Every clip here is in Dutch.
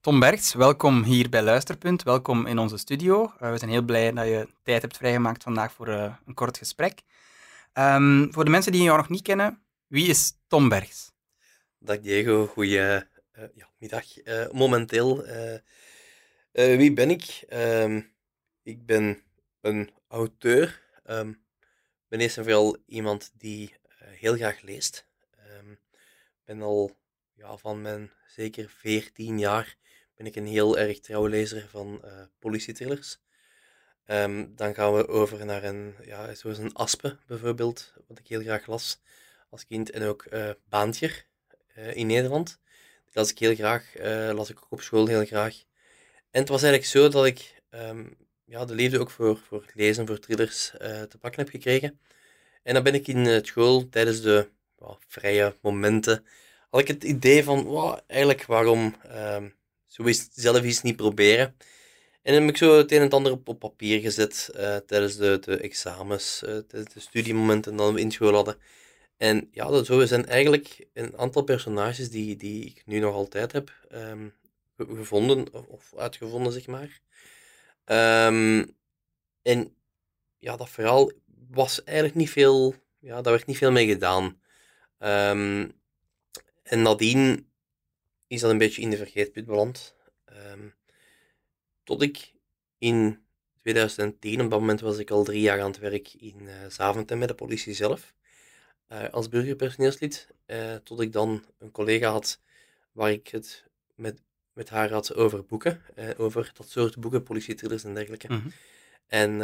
Tom Bergs, welkom hier bij Luisterpunt. Welkom in onze studio. Uh, we zijn heel blij dat je tijd hebt vrijgemaakt vandaag voor uh, een kort gesprek. Um, voor de mensen die jou nog niet kennen, wie is Tom Bergs? Dag Diego, goeie uh, ja, middag. momenteel, wie ben ik? Um, ik ben een auteur. Um, ben eerst en vooral iemand die heel graag leest. Ik ben al ja, van mijn zeker 14 jaar ben ik een heel erg trouwe lezer van uh, politietrillers. Ehm, dan gaan we over naar een, ja, zoals een Aspe bijvoorbeeld, wat ik heel graag las als kind. En ook uh, Baantje uh, in Nederland. Die las ik heel graag, las ik ook op school heel graag. En het was eigenlijk zo dat ik um, ja, de liefde ook voor, voor lezen, voor thrillers te pakken heb gekregen. En dan ben ik in school tijdens de vrije momenten had ik het idee van, eigenlijk waarom um, zo is zelf iets niet proberen. En dan heb ik zo het een en het ander op, papier gezet uh, tijdens de, de examens, uh, tijdens de studiemomenten dat we in school hadden. En ja, dat zo zijn eigenlijk een aantal personages die, die ik nu nog altijd heb um, gevonden, of uitgevonden, zeg maar. Um, en ja, dat verhaal was eigenlijk niet veel, ja, daar werd niet veel mee gedaan. Um, en nadien is dat een beetje in de vergeetput beland. Um, tot ik in 2010, op dat moment was ik al drie jaar aan het werk in uh, Zaventem met de politie zelf, uh, als burgerpersoneelslid. Uh, tot ik dan een collega had waar ik het met, met haar had over boeken, over dat soort boeken, politietrillers en dergelijke. Mm -hmm. En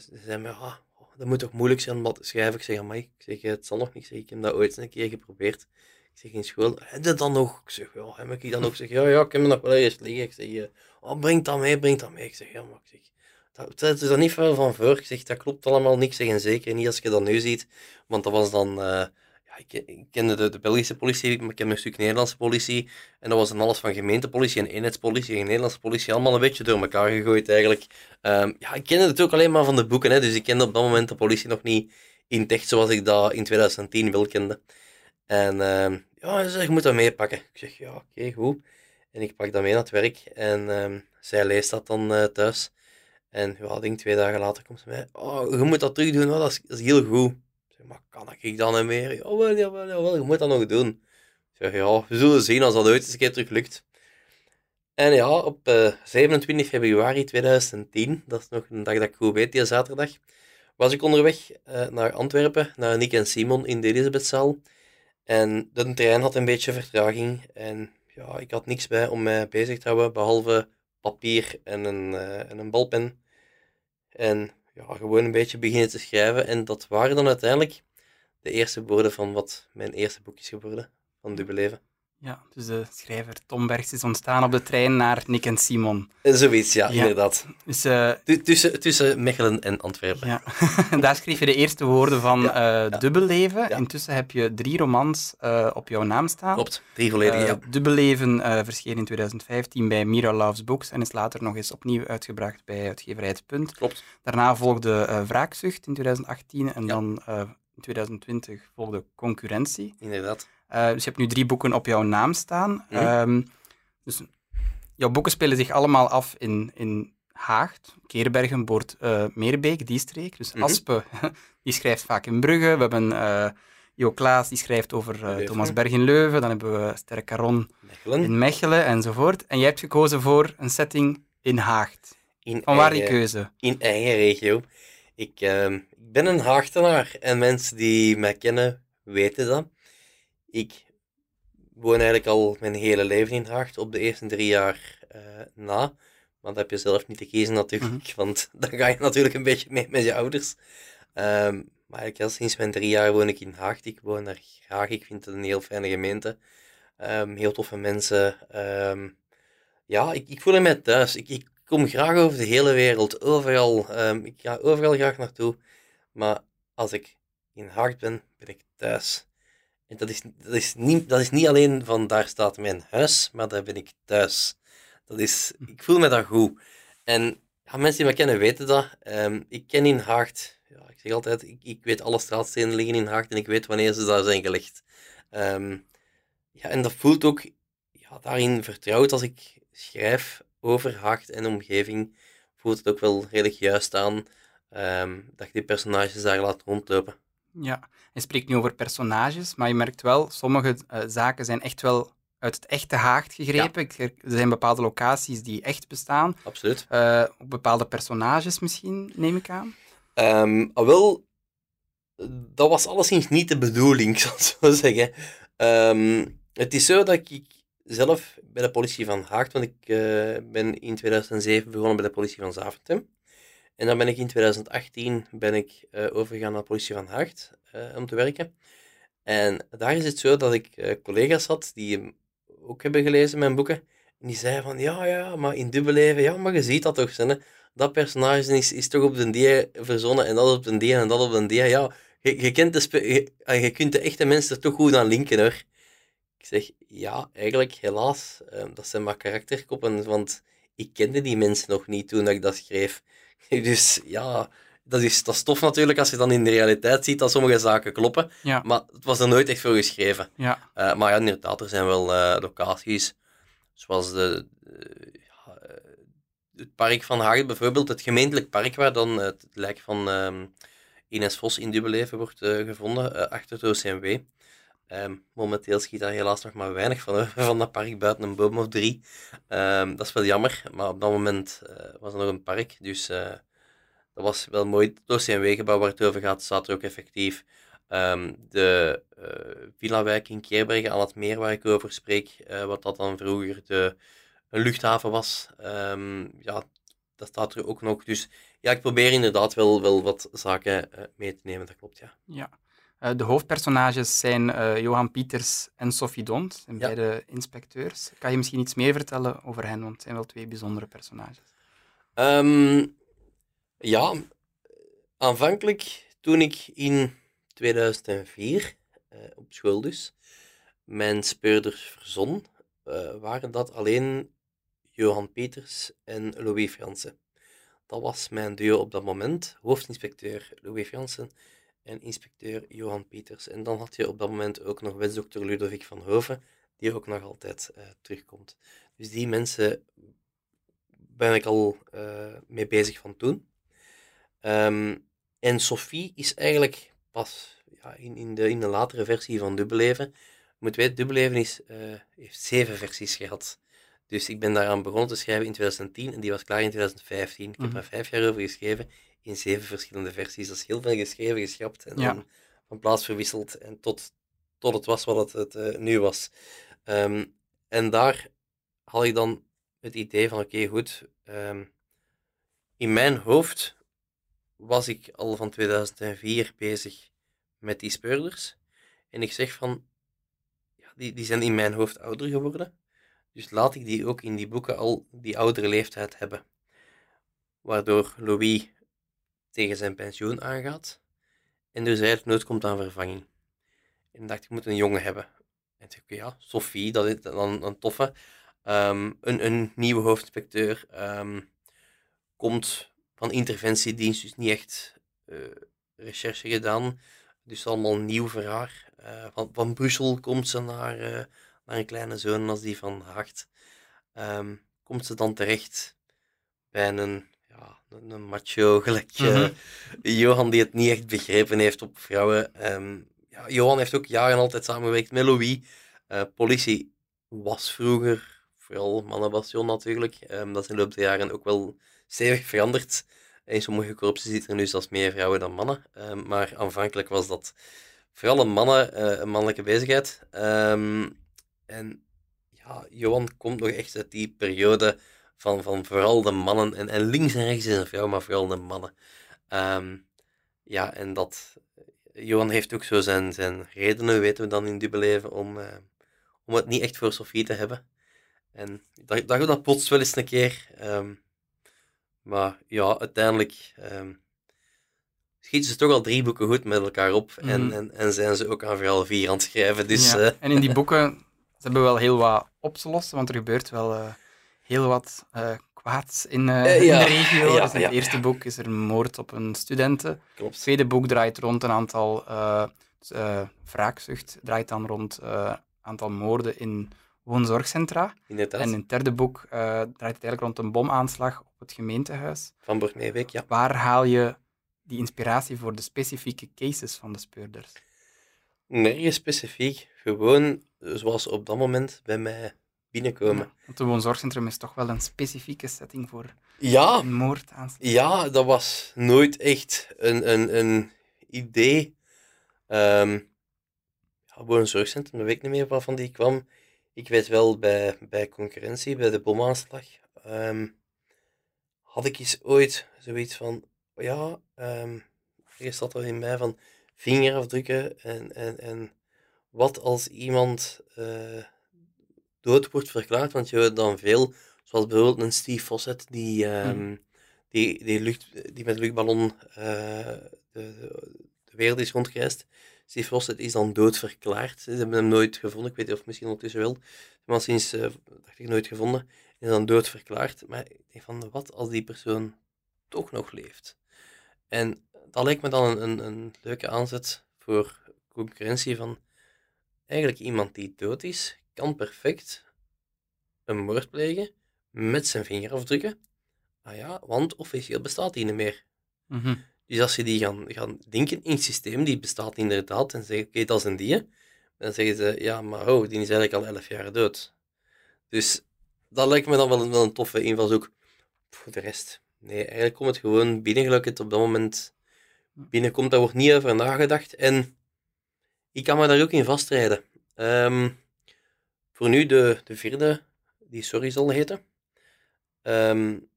ze zei me, ah, dat moet toch moeilijk zijn om dat te schrijven. Ik zeg, mij, ik zeg, het zal nog niet. Ik, ik heb dat ooit eens een keer geprobeerd. Ik zeg in school, heb je dan nog? Ik zeg, ja, heb ik dan ook? Ik zeg, ja, ja, ik heb me nog wel eens liggen. Ik zeg, oh, breng dat mee, breng dat mee. Ik zeg, ja, maar ik zeg, dat, is er niet veel van voor. Ik zeg, dat klopt allemaal niks. Zeg, en zeker niet als je dat nu ziet. Want dat was dan, uh, ja, ik, kende de, de Belgische politie, maar ik ken een stuk Nederlandse politie. En dat was dan alles van gemeentepolitie en eenheidspolitie en Nederlandse politie. Allemaal een beetje door elkaar gegooid eigenlijk. Um, ja, ik kende het ook alleen maar van de boeken. Hè, dus ik kende op dat moment de politie nog niet in het echt zoals ik dat in 2010 wel kende. En uh, ja, ze zegt, je moet dat meepakken. Ik zeg, ja, oké, goed. En ik pak dat mee naar het werk. En uh, zij leest dat dan uh, thuis. En ja, denk twee dagen later komt ze mij, oh, je moet dat terug doen, dat, is, dat is heel goed. Ik zeg, maar kan ik dan niet meer? Jawel, jawel, jawel, je moet dat nog doen. Ik zeg, ja, we zullen zien als dat ooit eens een keer terug lukt. En ja, op uh, eh, 27 februari 2010, dat is nog een dag dat ik goed weet, die zaterdag, was ik onderweg uh, naar Antwerpen, naar Nick en Simon in de Elisabethzaal. En de trein had een beetje vertraging en ja, ik had niks bij om mij bezig te houden, behalve papier en een, uh, en een balpen. En ja, gewoon een beetje beginnen te schrijven. En dat waren dan uiteindelijk de eerste woorden van wat mijn eerste boek is geworden, van Dubbele Leven. Ja, dus de schrijver Tom Bergs is ontstaan op de trein naar Nick en Simon. Zoiets, ja, inderdaad. Dus, uh, tussen, tussen Mechelen en Antwerpen. Ja. Daar schreef je de eerste woorden van ja, uh, Dubbelleven. Intussen heb je drie romans uh, op jouw naam staan. Klopt, drie volledige, ja. Dubbelleven verscheen in 2015 bij Mira Loves Books en is later nog eens opnieuw uitgebracht bij uitgeverij Het Punt. Klopt. Daarna volgde Wraakzucht in 2018 en dan in 2020 volgde Concurrentie. Inderdaad. Uh, dus je hebt nu drie boeken op jouw naam staan. Mm. Um, dus jouw boeken spelen zich allemaal af in, in Haagt, Keerbergen, Boord, uh, Meerbeek, die streek. Dus mm -hmm. Aspe, die schrijft vaak in Brugge. We hebben uh, Jo Klaas, die schrijft over Thomas Berg in Leuven. Dan hebben we Sterre Caron Mechelen. in Mechelen, enzovoort. En jij hebt gekozen voor een setting in Haagt. In Van waar die keuze? In eigen regio. Ik, ehm, ik ben een Haagtenaar en mensen die mij kennen weten dat. Ik woon eigenlijk al mijn hele leven in Haagt, op de eerste drie jaar uh, na. Maar dat heb je zelf niet te kiezen natuurlijk, mhm. want dan ga je natuurlijk een beetje mee met je ouders. Um, maar ik al sinds mijn drie jaar woon ik in Haagt. Ik woon daar graag, ik vind het een heel fijne gemeente. Um, heel toffe mensen. Um, ja, ik, ik voel me thuis. Ik, ik, kom graag over de hele wereld, overal. ik ga overal graag naartoe. Maar als ik in Haagt ben, ben ik thuis. En dat is, dat, is niet, dat is niet alleen van daar staat mijn huis, maar daar ben ik thuis. Dat is, ik voel me daar goed. En ja, mensen die me kennen weten dat. Um, ik ken in Haagt, ja, ik zeg altijd, ik, ik weet alle straatstenen liggen in Haagt en ik weet wanneer ze daar zijn gelegd. Um, ja, en dat voelt ook ja, daarin vertrouwd als ik schrijf over Haagd en omgeving, voelt het ook wel redelijk juist aan ehm, dat je die personages daar laat rondlopen. Ja, je spreekt nu over personages, maar je merkt wel, sommige uh, zaken zijn echt wel uit het echte Haagd gegrepen. Er zijn bepaalde locaties die echt bestaan. Absoluut. Uh, bepaalde personages misschien, neem ik aan. Um, wel, dat was alleszins niet de bedoeling, zal ik zo zeggen. Um, het is zo dat ik zelf bij de politie van Haagd, want ik uh, ben in 2007 begonnen bij de politie van Zaventem. En dan ben ik in 2018 ben ik, uh, overgegaan naar politie van Haagd om te werken. En daar is het zo dat ik collega's had die ook hebben gelezen, mijn boeken. En die zeiden van, ja, ja, maar in dubbel leven, ja, maar je ziet dat toch, hè? dat personage is, toch op de dia verzonnen en dat op de dia en dat op de dia. Ja, je, kent de je, ah, je kunt de echte mensen toch goed aan linken, hoor. Ik zeg, ja, eigenlijk, helaas, uh, dat zijn maar karakterkoppen, want ik kende die mensen nog niet toen ik dat schreef. Dus ja, dat is, dat is tof natuurlijk als je dan in de realiteit ziet dat sommige zaken kloppen. Ja. Maar het was er nooit echt voor geschreven. Ja. Uh, maar ja, inderdaad, er zijn wel uh, locaties, zoals de, uh, het park van Hagen bijvoorbeeld, het gemeentelijk park waar dan het lijk van um, Ines Vos in Dubbeleven wordt gevonden, achter het OCMW. Um, momenteel schiet daar helaas nog maar weinig van, van dat park, buiten een boom of drie. Um, dat is wel jammer, maar op dat moment was er nog een park, dus dat was wel mooi. Het OCMW-gebouw waar het over gaat, staat er ook effectief. Um, de uh, Villa-wijk in Keerbergen aan het meer waar ik over spreek, wat dat dan vroeger de, een luchthaven was, ja, dat staat er ook nog. Dus ja, ik probeer inderdaad wel, wel wat zaken mee te nemen, dat klopt, ja. Ja. De hoofdpersonages zijn Johan Pieters en Sophie Dont, en ja. beide inspecteurs. Kan je misschien iets meer vertellen over hen, want het zijn wel twee bijzondere personages. Um, ja, aanvankelijk toen ik in 2004, uh, op school dus, mijn speurders verzon, waren dat alleen Johan Peters en Louis Fransen. Dat was mijn duo op dat moment, hoofdinspecteur Louis Fransen en inspecteur Johan Peters. En dan had je op dat moment ook nog wetsdokter Ludovic van Hoven, die ook nog altijd uh, terugkomt. Dus die mensen ben ik al uh, mee bezig van toen. Um, en Sophie is eigenlijk pas ja, in, in, de, in de latere versie van Dubbeleven. Je moet weten, Dubbeleven is, uh, heeft zeven versies gehad. Dus ik ben daaraan begonnen te schrijven in 2010 en die was klaar in 2015. Ik heb mm. er vijf jaar over geschreven in zeven verschillende versies. Dat is heel veel geschreven, geschrapt en ja. dan van plaats verwisseld en tot, tot het was wat het, het uh, nu was. Um, en daar had ik dan het idee van, oké, okay, goed, um, in mijn hoofd was ik al van 2004 bezig met die speurders. En ik zeg van, ja, die, die zijn in mijn hoofd ouder geworden. Dus laat ik die ook in die boeken al die oudere leeftijd hebben. Waardoor Louis tegen zijn pensioen aangaat. En dus eigenlijk nooit komt aan vervanging. En dacht, ik moet een jongen hebben. En ik zei, ja, Sophie, dat is dan een toffe. Um, een, een nieuwe hoofdinspecteur um, komt van interventiedienst, dus niet echt uh, recherche gedaan. Dus allemaal nieuw voor haar. Uh, van, van Brussel komt ze naar, uh, naar een kleine zoon als die van Hacht. Um, komt ze dan terecht bij een, ja, een, macho gelijk mm -hmm. Johan die het niet echt begrepen heeft op vrouwen. Um, ja, Johan heeft ook jaren altijd samengewerkt met Louis. politie was vroeger vooral mannenbastion natuurlijk. Um, dat is in de loop der jaren ook wel stevig veranderd. In sommige korpsen zitten er nu zelfs meer vrouwen dan mannen. Um, maar aanvankelijk was dat vooral een, mannen, uh, een mannelijke bezigheid. En ja, Johan komt nog echt uit die periode van, van vooral de mannen. En, en links en rechts is een vrouw, maar vooral de mannen. Um, ja, en dat... Johan heeft ook zo zijn, zijn redenen, weten we dan in Dubbeleven, om, uh, om het niet echt voor Sofie te hebben. En dat, dat, dat botst wel eens een keer. Um, maar ja, uiteindelijk um, schieten ze toch al drie boeken goed met elkaar op. Mm. En, en, en, zijn ze ook aan verhaal vier aan het schrijven. Dus, ja. uh... En in die boeken ze hebben wel heel wat op te lossen, want er gebeurt wel uh, heel wat uh, kwaads in, ja. in, de regio. Ja, dus in het eerste boek is er een moord op een studenten. Klopt. Het tweede boek draait rond een aantal wraakzucht, draait dan rond een aantal moorden in woonzorgcentra. Inderdaad. En in het derde boek draait het eigenlijk rond een bomaanslag op het gemeentehuis. Van Borgmeebeek, ja. Waar haal je die inspiratie voor de specifieke cases van de speurders? Nergens specifiek. Gewoon zoals op dat moment bij mij binnenkomen. Ja, want het woonzorgcentrum is toch wel een specifieke setting voor ja, een moord Ja, dat was nooit echt een, een, een idee. Um, ja, woonzorgcentrum, daar weet ik niet meer waarvan die kwam. Ik weet wel bij, bij concurrentie, bij de bomaanslag, um, had ik eens ooit zoiets van, ja, um, er zat er in mij van vingerafdrukken en, en, en wat als iemand uh, dood wordt verklaard, want je hoort dan veel, zoals bijvoorbeeld een Steve Fawcett die, um, die, die, lucht, die met een luchtballon uh, de, de, wereld is rondgereisd. Steve Fawcett is dan doodverklaard. Ze hebben hem nooit gevonden. Ik weet niet of misschien ondertussen wel. Maar sinds, uh, dacht ik, nooit gevonden. Is dan doodverklaard. Maar ik denk van, wat als die persoon toch nog leeft? En dat lijkt me dan een, een, een leuke aanzet voor concurrentie van eigenlijk iemand die dood is, kan perfect een moord plegen met zijn vingerafdrukken. Ah ja, want officieel bestaat die niet meer. Mm Dus als je die gaan, gaan denken in het systeem, die bestaat inderdaad, en zeggen, oké, dat is een die, dan zeggen ze, ja, maar oh, die is eigenlijk al elf jaar dood. Dus dat lijkt me dan wel een, wel een toffe invalshoek. Voor de rest, nee, eigenlijk komt het gewoon binnen, het op dat moment binnenkomt, daar wordt niet over nagedacht. En ik kan me daar ook in vastrijden. Um, voor nu de, de vierde, die Sorry zal heten, um,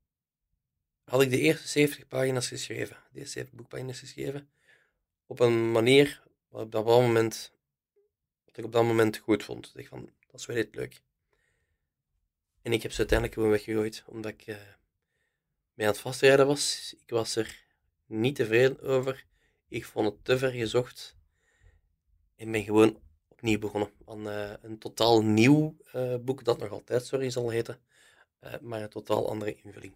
had ik de eerste 70 pagina's geschreven. De eerste 70 boekpagina's geschreven. Op een manier wat ik op dat moment, wat ik op dat moment goed vond. Ik van, dat is wel dit leuk. En ik heb ze uiteindelijk gewoon weggegooid, omdat ik uh, mee aan het vastrijden was. Ik was er niet tevreden over. Ik vond het te ver gezocht. En ben gewoon opnieuw begonnen. Aan uh, een totaal nieuw uh, boek, dat nog altijd Sorry zal heten, uh, maar een totaal andere invulling.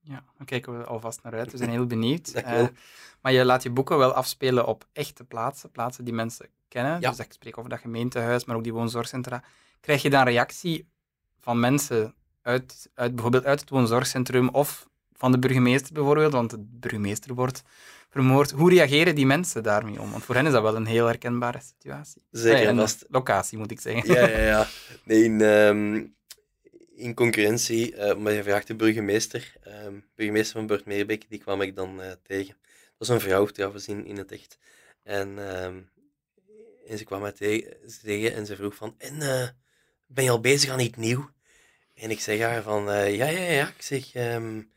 Ja, dan kijken we alvast naar uit. We zijn heel benieuwd. maar je laat je boeken wel afspelen op echte plaatsen, plaatsen die mensen kennen. Ja. Dus ik spreek over dat gemeentehuis, maar ook die woonzorgcentra. Krijg je dan reactie van mensen uit, uit bijvoorbeeld uit het woonzorgcentrum of van de burgemeester bijvoorbeeld, want de burgemeester wordt vermoord. Hoe reageren die mensen daarmee om? Want voor hen is dat wel een heel herkenbare situatie. Zeker. en vast. Locatie, moet ik zeggen. Ja, ja, ja. Nee, in, um, in concurrentie, uh, maar je vraagt de burgemeester, um, burgemeester van Bert Meerbeek, die kwam ik dan uh, tegen. Dat was een vrouw trouwens in, in het echt. En, um, en ze kwam mij tegen, tegen en ze vroeg van, en uh, ben je al bezig aan iets nieuw? En ik zeg haar van, ja, ja, ja. Ik zeg, um,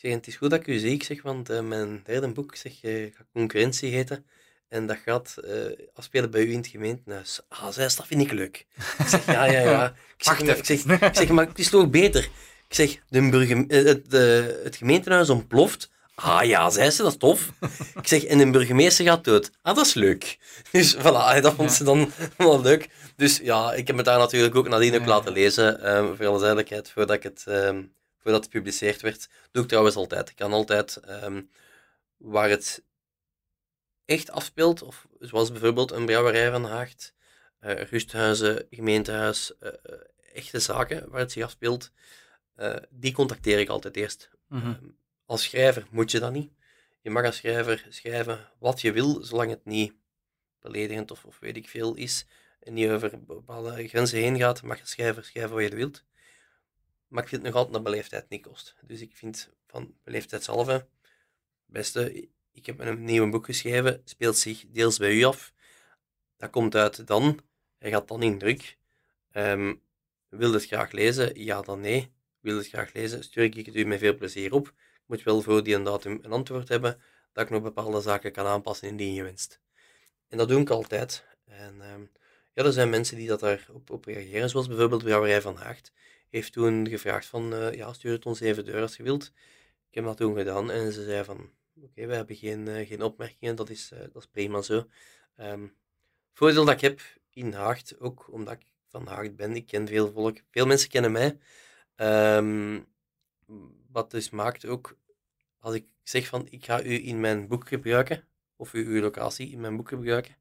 zeg, het is goed dat ik u zie, ik zeg, want uh, mijn derde boek zeg, uh, gaat concurrentie heten. En dat gaat uh, afspelen bij u in het gemeentehuis. Ah, zij, dat vind ik leuk. Ik zeg, ja, ja, ja. Ik zeg, maar, ik zeg, ik zeg, maar het is toch beter. Ik zeg, de burger, het, de, het gemeentehuis ontploft. Ah ja, zei ze, dat is tof. Ik zeg, en de burgemeester gaat dood. Ah, dat is leuk. Dus voilà, dat vond ze dan wel leuk. Dus ja, ik heb het daar natuurlijk ook nadien ook laten lezen. Um, voor alle duidelijkheid, voordat ik het um, voordat het gepubliceerd werd. doe ik trouwens altijd. Ik kan altijd um, waar het echt afspeelt, of zoals bijvoorbeeld een brouwerij van Haagt, uh, rusthuizen, gemeentehuis, uh, echte zaken waar het zich afspeelt, uh, die contacteer ik altijd eerst. Mm -hmm. um, als schrijver moet je dat niet. Je mag als schrijver schrijven wat je wil, zolang het niet beledigend of, of weet ik veel is en niet over bepaalde grenzen heen gaat, mag je schrijver schrijven wat je wilt. Maar ik vind het nog altijd dat beleefdheid niet kost. Dus ik vind van beleefdheidshalve, beste, ik heb een nieuw boek geschreven, speelt zich deels bij u af. Dat komt uit dan, hij gaat dan in druk. Um, wil het graag lezen? Ja, dan nee. Wil het graag lezen? Stuur ik het u met veel plezier op. Ik moet wel voor die datum een antwoord hebben, dat ik nog bepaalde zaken kan aanpassen indien je wenst. En dat doe ik altijd. En um, ja, er zijn mensen die dat daarop op reageren, zoals bijvoorbeeld Brouwerij van Haagt heeft toen gevraagd van, uh, ja, stuur het ons even door als je wilt. Ik heb dat toen gedaan en ze zei van, oké, we hebben geen, uh, geen opmerkingen, dat is, uh, dat is prima zo. Um, voordeel dat ik heb in Haagd, ook omdat ik van Haagd ben, ik ken veel volk, veel mensen kennen mij. Um, wat dus maakt ook, als ik zeg van, ik ga u in mijn boek gebruiken, of uw locatie in mijn boek gebruiken,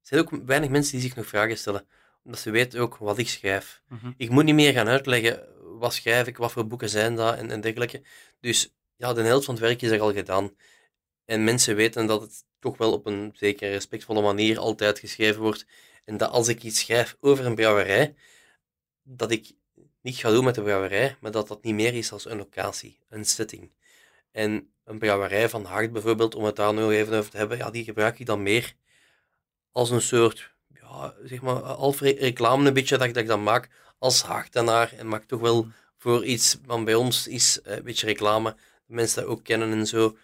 zijn ook weinig mensen die zich nog vragen stellen dat ze weten ook wat ik schrijf. Mhm. Ik moet niet meer gaan uitleggen wat schrijf ik, wat voor boeken zijn dat en, en dergelijke. Dus ja, de helft van het werk is er al gedaan. En mensen weten dat het toch wel op een zeker respectvolle manier altijd geschreven wordt. En dat als ik iets schrijf over een brouwerij, dat ik niet ga doen met de brouwerij, maar dat dat niet meer is als een locatie, een setting. En een brouwerij van Hart bijvoorbeeld, om het daar nog even over te hebben, ja, die gebruik ik dan meer als een soort, ja, zeg maar, half re- reclame een beetje dat ik, dat ik dan maak als Hartenaar. En maak toch wel voor iets van bij ons is eh, een beetje reclame. Mensen dat ook kennen en zo.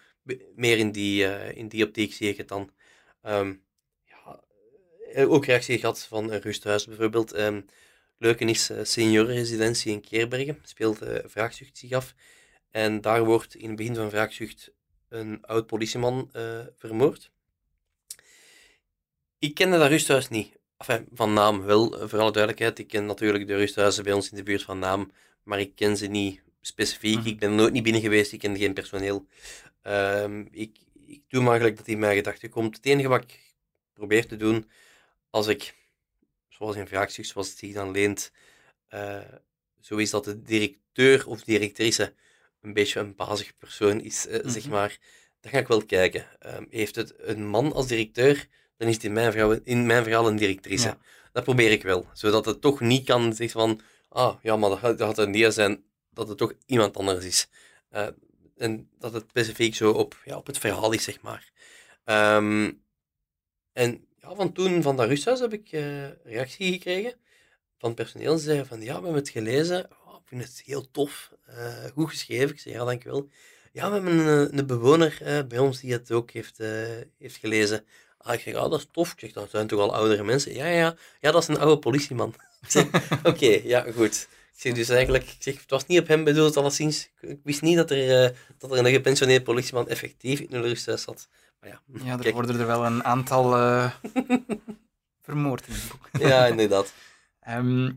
Meer in die, eh, in die optiek zie ik het dan. Ehm, ja, eh, ook reactie gehad van een rusthuis bijvoorbeeld. Ehm leuke is seniorenresidentie in Keerbergen. Speelt eh, Vraagzucht zich af. En daar wordt in het begin van Vraagzucht een oud politieman vermoord. Ik kende dat rusthuis niet. Enfin, van naam wel, eh, voor alle duidelijkheid. Ik ken natuurlijk de rusthuizen bij ons in de buurt van naam, maar ik ken ze niet specifiek. Mhm. Ik ben nooit niet binnen geweest, ik ken geen personeel. Ehm, ik, ik doe maar gelijk dat in mijn gedachten komt. Het enige wat ik probeer te doen, als ik, zoals in vraagzucht, zoals het zich dan leent, eh, zo is dat de directeur of directrice een beetje een bazig persoon is, eh, zeg Mhm. maar. Dan ga ik wel kijken. Ehm, heeft het een man als directeur, dan is het in mijn, verhaal, in mijn verhaal een directrice. Ja. Dat probeer ik wel. Zodat het toch niet kan zeggen van, ah, ja, maar dat gaat, dat gaat een dia zijn, dat het toch iemand anders is. Eh, en dat het specifiek zo op, ja, op het verhaal is, zeg maar. Ehm, en ja, van toen, van dat rusthuis, heb ik eh, reactie gekregen van het personeel. Ze zeiden van, ja, we hebben het gelezen. Oh, ik vind het heel tof. eh, goed geschreven. Ik zei, ja, dankjewel. Ja, we hebben een, een bewoner bij ons die het ook heeft, heeft gelezen. Ah, ik zeg, ah, dat is tof. Ik zeg, dat zijn toch al oudere mensen? Ja, ja, ja, dat is een oude politieman. Oké, ja, goed. Ik zeg dus eigenlijk, ik zeg, het was niet op hem bedoeld, alleszins. Ik, ik wist niet dat er, eh, dat er een gepensioneerd politieman effectief in een rusthuis zat. Maar ja, Ja, er worden er wel een aantal eh, vermoord in het boek. Ja, inderdaad. Ehm,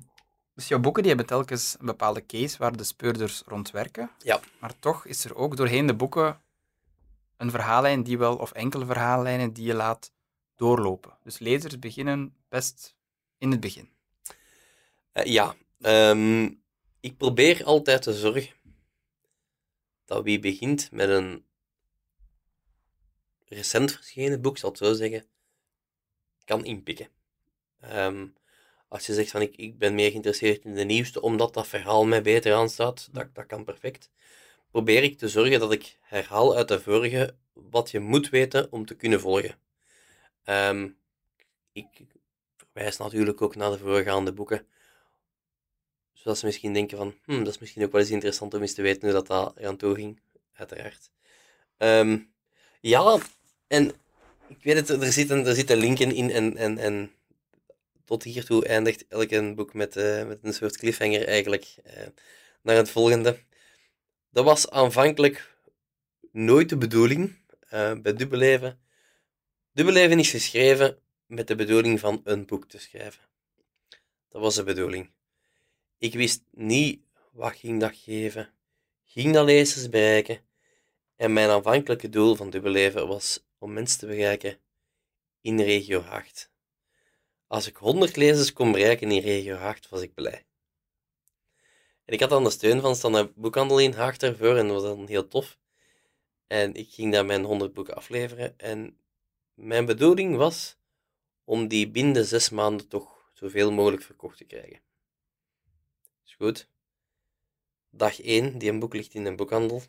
dus jouw boeken die hebben telkens een bepaalde case waar de speurders rond werken. Ja. Maar toch is er ook doorheen de boeken een verhaallijn die wel, of enkele verhaallijnen die je laat doorlopen. Dus lezers beginnen best in het begin. Eh, ja, ehm, ik probeer altijd te zorgen dat wie begint met een recent verschenen boek, zal het zo zeggen, kan inpikken. Ehm, als je zegt van ik, ik ben meer geïnteresseerd in de nieuwste, omdat dat verhaal mij beter aanstaat, dat, dat kan perfect. Probeer ik te zorgen dat ik herhaal uit de vorige wat je moet weten om te kunnen volgen. Ehm, ik verwijs natuurlijk ook naar de voorgaande boeken zodat ze misschien denken van, hm, dat is misschien ook wel eens interessant om eens te weten hoe dat, eraan toe ging, uiteraard. Ehm, ja, en ik weet het, er zitten, er zitten linken in en, en, en tot hiertoe eindigt elk boek met, eh, met een soort cliffhanger eigenlijk eh, naar het volgende. Dat was aanvankelijk nooit de bedoeling eh, bij Dubbeleven. Dubbeleven is geschreven met de bedoeling van een boek te schrijven. Dat was de bedoeling. Ik wist niet wat ging dat geven. Ging dat lezers bereiken? En mijn aanvankelijke doel van Dubbeleven was om mensen te bereiken in regio Hacht. Als ik 100 lezers kon bereiken in regio Hacht, was ik blij. En ik had dan de steun van Standaard Boekhandel in Haagt ervoor en dat was dan heel tof. En ik ging daar mijn 100 boeken afleveren. En mijn bedoeling was om die binnen zes maanden toch zoveel mogelijk verkocht te krijgen. Is goed. Dag 1, die een boek ligt in een boekhandel.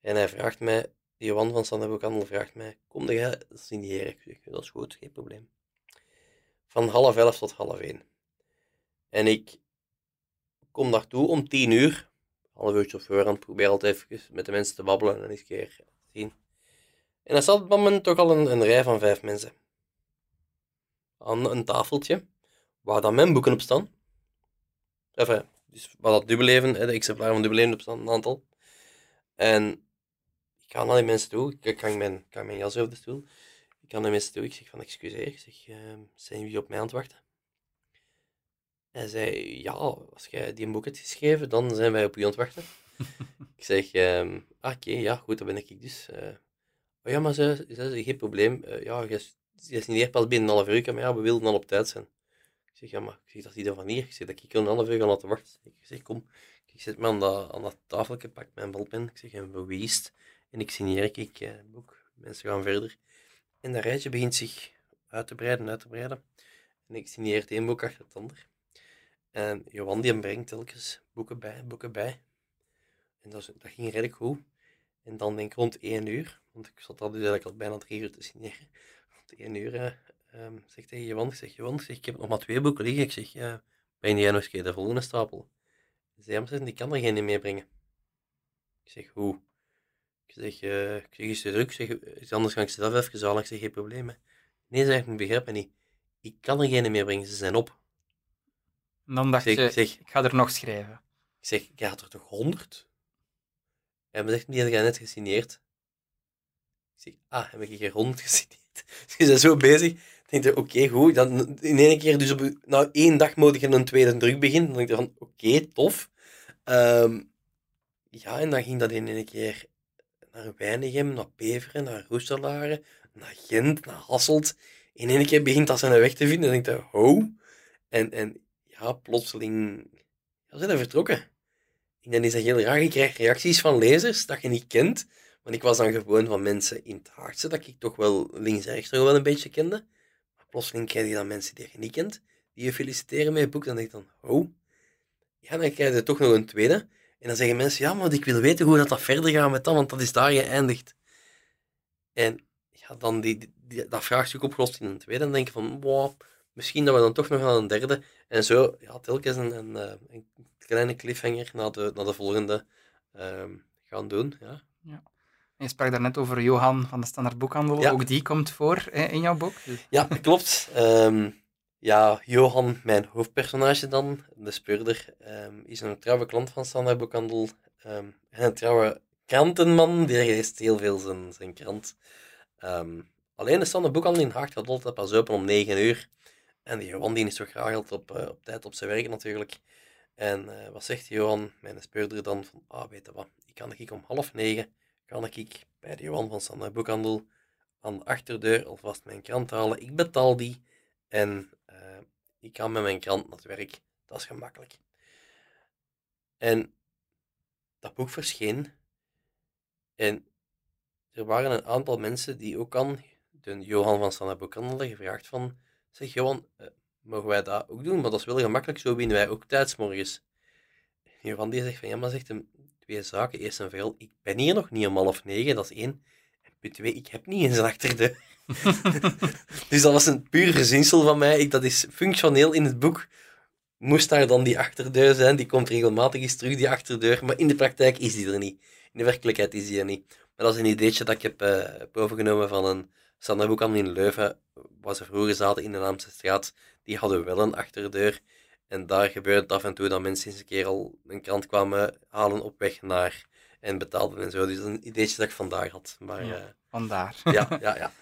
En hij vraagt mij, Johan van Standaard Boekhandel vraagt mij, kom jij signeren? Ik zeg, dat is goed, geen probleem. Van half elf tot half één. En ik kom daartoe om tien uur. Half uurtje op voorhand, probeer altijd even met de mensen te babbelen en eens een keer zien. En er zat op dat moment toch al een, een rij van vijf mensen. Aan een tafeltje, waar dan mijn boeken op staan. Enfin, dus waar dat dubbeleven, de exemplaren van dubbeleven op staan, een aantal. En ik ga naar die mensen toe, ik hang mijn, ik hang mijn jas over de stoel. Ik ga naar de mensen toe, ik zeg van excuseer, zeg, ehm, zijn jullie op mij aan het wachten? Hij zei, ja, als jij die een boek hebt geschreven, dan zijn wij op u aan het wachten. ik zeg, ehm, ah, oké, ja, goed, dan ben ik dus. eh. oh ja, maar ze, ze, ze, geen probleem. Eh, ja, je, je signeert pas binnen een half uur, maar ja, we wilden al op tijd zijn. Ik zeg, ja, maar ik zeg, dat is die van hier. Ik zeg, dat ik een half uur ga laten wachten. Ik zeg, kom. Ik zet me aan dat, aan dat tafeltje, pak mijn balpen. Ik zeg, en beweest. En ik signeer ik eh, boek. Mensen gaan verder. En dat rijtje begint zich uit te breiden, uit te breiden. En ik signeer het één boek achter het ander. En Johan die brengt telkens boeken bij, boeken bij. En dat, dat ging redelijk goed. En dan denk ik rond één uur, want ik zat al dus eigenlijk al bijna drie uur te signeren. Rond één uur uh, um, zeg tegen Johan, ik zeg, Johan, zeg, ik heb nog maar twee boeken liggen. Ik zeg, ja, ben jij nog eens de volgende stapel? Hij zei, die kan er geen meebrengen. Ik zeg, hoe? Ik zeg, uh, ik zeg, is het druk? Ik zeg, anders ga ik zelf even halen. Ik zeg, geen probleem. Hè. Nee, zeg, ik begrijp me niet. Ik kan er geen meebrengen, ze zijn op. En dan dacht je, zeg, ik ga er nog schrijven. Ik zeg, ik had er toch honderd? En hij zegt, die heb jij net gesigneerd. Ik zeg, ah, heb ik hier honderd gesigneerd? Ze zijn zo bezig. Ik denk, oké, goed. Dan in één keer, dus op nou, één dag moet je een tweede druk beginnen. Dan denk ik van, oké, tof. Um, ja, en dan ging dat in één keer naar Weinigem, naar Beveren, naar Roeselare, naar Gent, naar Hasselt. In één keer begint dat zijn weg te vinden. En dan denk ik, ho. En, en ja, plotseling ja, zijn vertrokken. En dan is dat heel raar. Je krijgt reacties van lezers dat je niet kent. Want ik was dan gewoon van mensen in het Haagse, dat ik toch wel links en rechts wel een beetje kende. Maar plotseling krijg je dan mensen die je niet kent, die je feliciteren met je boek. Dan denk ik dan, oh. Ja, dan krijg je toch nog een tweede. En dan zeggen mensen, ja, maar ik wil weten hoe dat, dat verder gaat met dat, want dat is daar geëindigd. En ja, dan die, die, dat vraagstuk opgelost in een tweede. Dan denk je van, wow, misschien dat we dan toch nog aan een derde. En zo, ja, telkens een, een, eh, een kleine cliffhanger naar de, naar de volgende uh, gaan doen. Ja. ja. Je sprak daarnet over Johan van de Standaard Boekhandel. Ook die komt voor hè, in jouw boek. Ja, klopt. Um, ja, Johan, mijn hoofdpersonage dan, de speurder, um, is een trouwe klant van Standaard Boekhandel. en een trouwe krantenman, die leest heel veel zijn, zijn krant. alleen de Standaard Boekhandel in Haag gaat altijd pas open om 9 uur. En Johan die is zo graag op, uh, op tijd op zijn werk natuurlijk. En uh, wat zegt Johan, mijn speurder dan, van, ah, weet je wat, ik kan ik om half negen, kan ik bij de Johan van Sander Boekhandel aan de achterdeur alvast mijn krant halen. Ik betaal die en uh, ik kan met mijn krant naar het werk. Dat is gemakkelijk. En dat boek verscheen. En er waren een aantal mensen die ook aan de Johan van Sander Boekhandel gevraagd van, zeg Johan, uh, mogen wij dat ook doen? Maar dat is wel gemakkelijk, zo winnen wij ook tijdsmorgens. Johan die zegt van, ja, maar zegt hem twee zaken. Eerst en vooral, ik ben hier nog niet om half negen, dat is één. En punt twee, ik heb niet eens een achterdeur. dus dat was een puur gezinsel van mij. Ik, dat is functioneel in het boek. Moest daar dan die achterdeur zijn, die komt regelmatig eens terug, die achterdeur. Maar in de praktijk is die er niet. In de werkelijkheid is die er niet. Maar dat is een ideetje dat ik heb, uh, heb overgenomen van een Sanderboekhandel in Leuven, waar ze vroeger zaten in de Naamse straat, die hadden wel een achterdeur. En daar gebeurde het af en toe dat mensen eens een keer al een krant kwamen halen op weg naar en betaalden en zo. Dus een ideetje dat ik vandaag had. Maar, ja, uh, vandaar. Ja, ja, ja.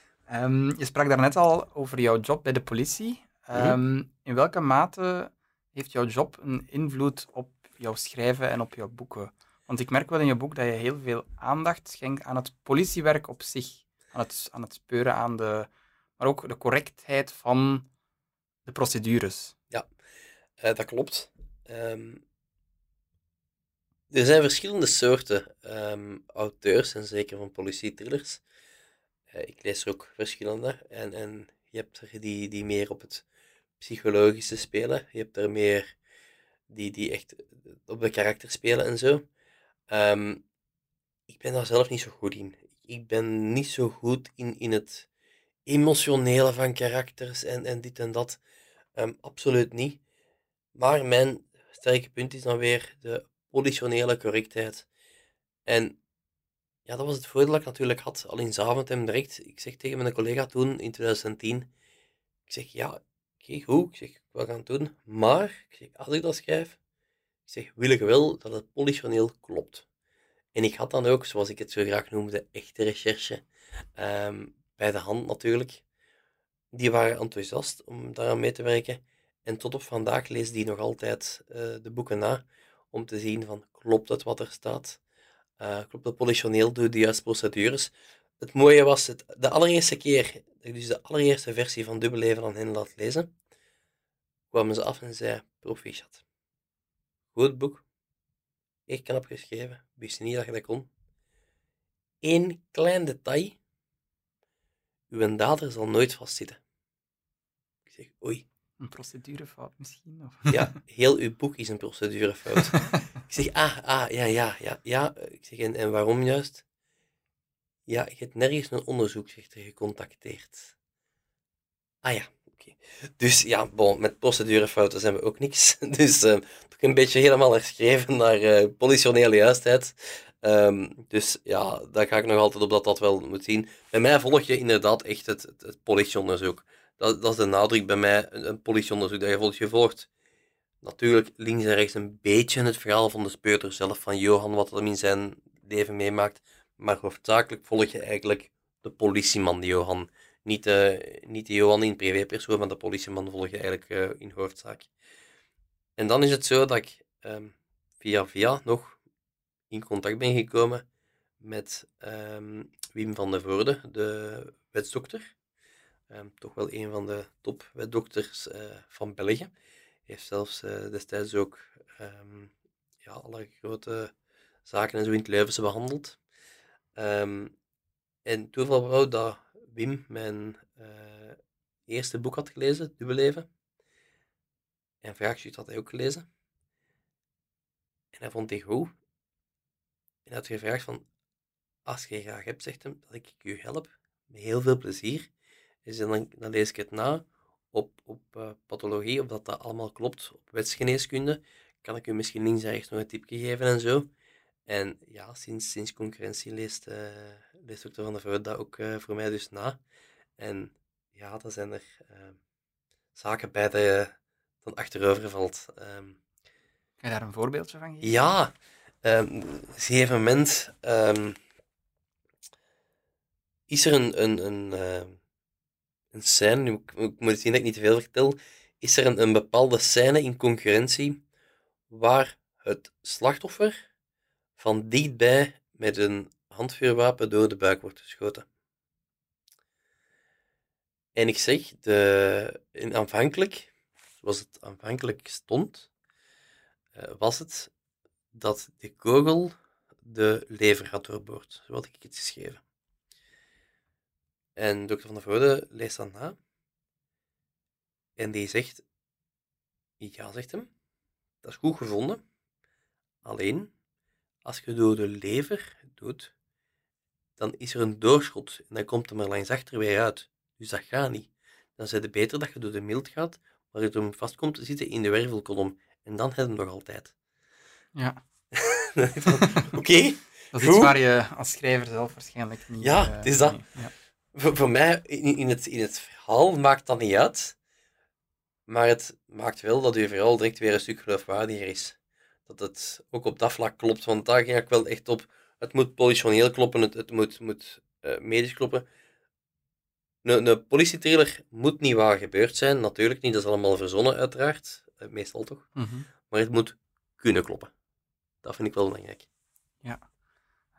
um, je sprak daarnet al over jouw job bij de politie. Um, In welke mate heeft jouw job een invloed op jouw schrijven en op jouw boeken? Want ik merk wel in je boek dat je heel veel aandacht schenkt aan het politiewerk op zich aan het, aan het speuren aan de, maar ook de correctheid van de procedures. Ja, uh, dat klopt. Um, er zijn verschillende soorten um, auteurs, en zeker van politie-thrillers. Uh, ik lees er ook verschillende. En, en je hebt er die, die meer op het psychologische spelen. Je hebt er meer die, die echt op de karakter spelen en zo. Um, ik ben daar zelf niet zo goed in ik ben niet zo goed in, in het emotionele van karakters en, en dit en dat. Ehm, absoluut niet. Maar mijn sterke punt is dan weer de politionele correctheid. En ja, dat was het voordeel dat ik natuurlijk had al in Zaventem direct. Ik zeg tegen mijn collega toen in 2010, ik zeg ja, oké, goed, ik zeg, wat gaan doen. Maar, ik als ik dat schrijf, ik zeg, wil ik wel dat het politioneel klopt. En ik had dan ook, zoals ik het zo graag noemde, echte recherche um, bij de hand natuurlijk. Die waren enthousiast om daaraan mee te werken. En tot op vandaag lees die nog altijd uh, de boeken na om te zien van klopt het wat er staat? Uh, klopt het politioneel? Doe de juiste procedures? Het mooie was, het, de allereerste keer, dus de allereerste versie van Dubbel Leven aan hen laat lezen, kwamen ze af en zei, proficiat. Goed boek. Echt knap geschreven. Wist niet dat je dat kon. Eén klein detail. Uw dader zal nooit vastzitten. Ik zeg, oei. Een procedurefout misschien? Of? Ja, heel uw boek is een procedurefout. ik zeg, ah, ah, ja, ja, ja, ja. Ik zeg, en, en waarom juist? Ja, je hebt nergens een onderzoeksrechter gecontacteerd. Ah ja, oké. Dus ja, bon, met procedurefouten zijn we ook niks. Dus uh, toch een beetje helemaal herschreven naar uh, politionele juistheid. Um, dus ja, daar ga ik nog altijd op dat dat wel moet zien. Bij mij volg je inderdaad echt het, het, politieonderzoek. Dat, dat is de nadruk bij mij, een, politieonderzoek dat je volgt. Je volgt natuurlijk links en rechts een beetje het verhaal van de speurder zelf, van Johan, wat hij in zijn leven meemaakt. Maar hoofdzakelijk volg je eigenlijk de politieman, Johan. Niet de, niet de Johan in privépersoon, maar de politieman volg je eigenlijk uh, in hoofdzaak. En dan is het zo dat ik um, via via nog in contact ben gekomen met um, Wim van der Voorde, de wetsdokter. Um, toch wel een van de topwetdokters uh, van België. Hij heeft zelfs uh, destijds ook ja, alle grote zaken en zo in het Leuvense behandeld. En toeval wou dat Wim mijn uh, eerste boek had gelezen, Dubbeleven. En Vraagstuk had hij ook gelezen. En hij vond die goed. En hij had gevraagd van, als je graag hebt, zegt hem, dat ik je help, met heel veel plezier. Dus dan, dan lees ik het na op, op uh, pathologie, of dat dat allemaal klopt, op wetsgeneeskunde. Kan ik u misschien links en rechts nog een tipje geven en zo. En ja, sinds, sinds concurrentie leest, uh, leest Dr. Van der Voort dat ook uh, voor mij dus na. En ja, dan zijn er uh, zaken bij dat je dan achterover valt. Um, kan je daar een voorbeeldje van geven? Ja, um, gegeven moment um, is er een, een, een, een scène, ik moet zien dat ik niet te veel vertel, is er een, een bepaalde scène in concurrentie waar het slachtoffer van dichtbij met een handvuurwapen door de buik wordt geschoten. En ik zeg, de, in aanvankelijk, zoals het aanvankelijk stond, uh, was het dat de kogel de lever had doorboord. Zo had ik het geschreven. En dokter Van der Voorde leest dat na. En die zegt, ja, zegt hem, dat is goed gevonden. Alleen, als je door de lever doet, dan is er een doorschot en dan komt er maar langs achter weer uit. Dus dat gaat niet. Dan is het beter dat je door de mild gaat, waar je hem vast komt te zitten in de wervelkolom. En dan heb je hem nog altijd. Ja. Oké. Dat is iets waar je als schrijver zelf waarschijnlijk niet... Ja, uh, het is dat. ja. voor, voor, mij, in, in, het, in het verhaal, maakt dat niet uit. Maar het maakt wel dat je verhaal direct weer een stuk geloofwaardiger is dat het ook op dat vlak klopt. Want daar ging ik wel echt op. Het moet politioneel kloppen, het, het moet, moet uh, medisch kloppen. Een, een politietrailer moet niet waar gebeurd zijn, natuurlijk niet. Dat is allemaal verzonnen, uiteraard. Uh, meestal toch. Mm -hmm. Maar het moet kunnen kloppen. Dat vind ik wel belangrijk. Ja.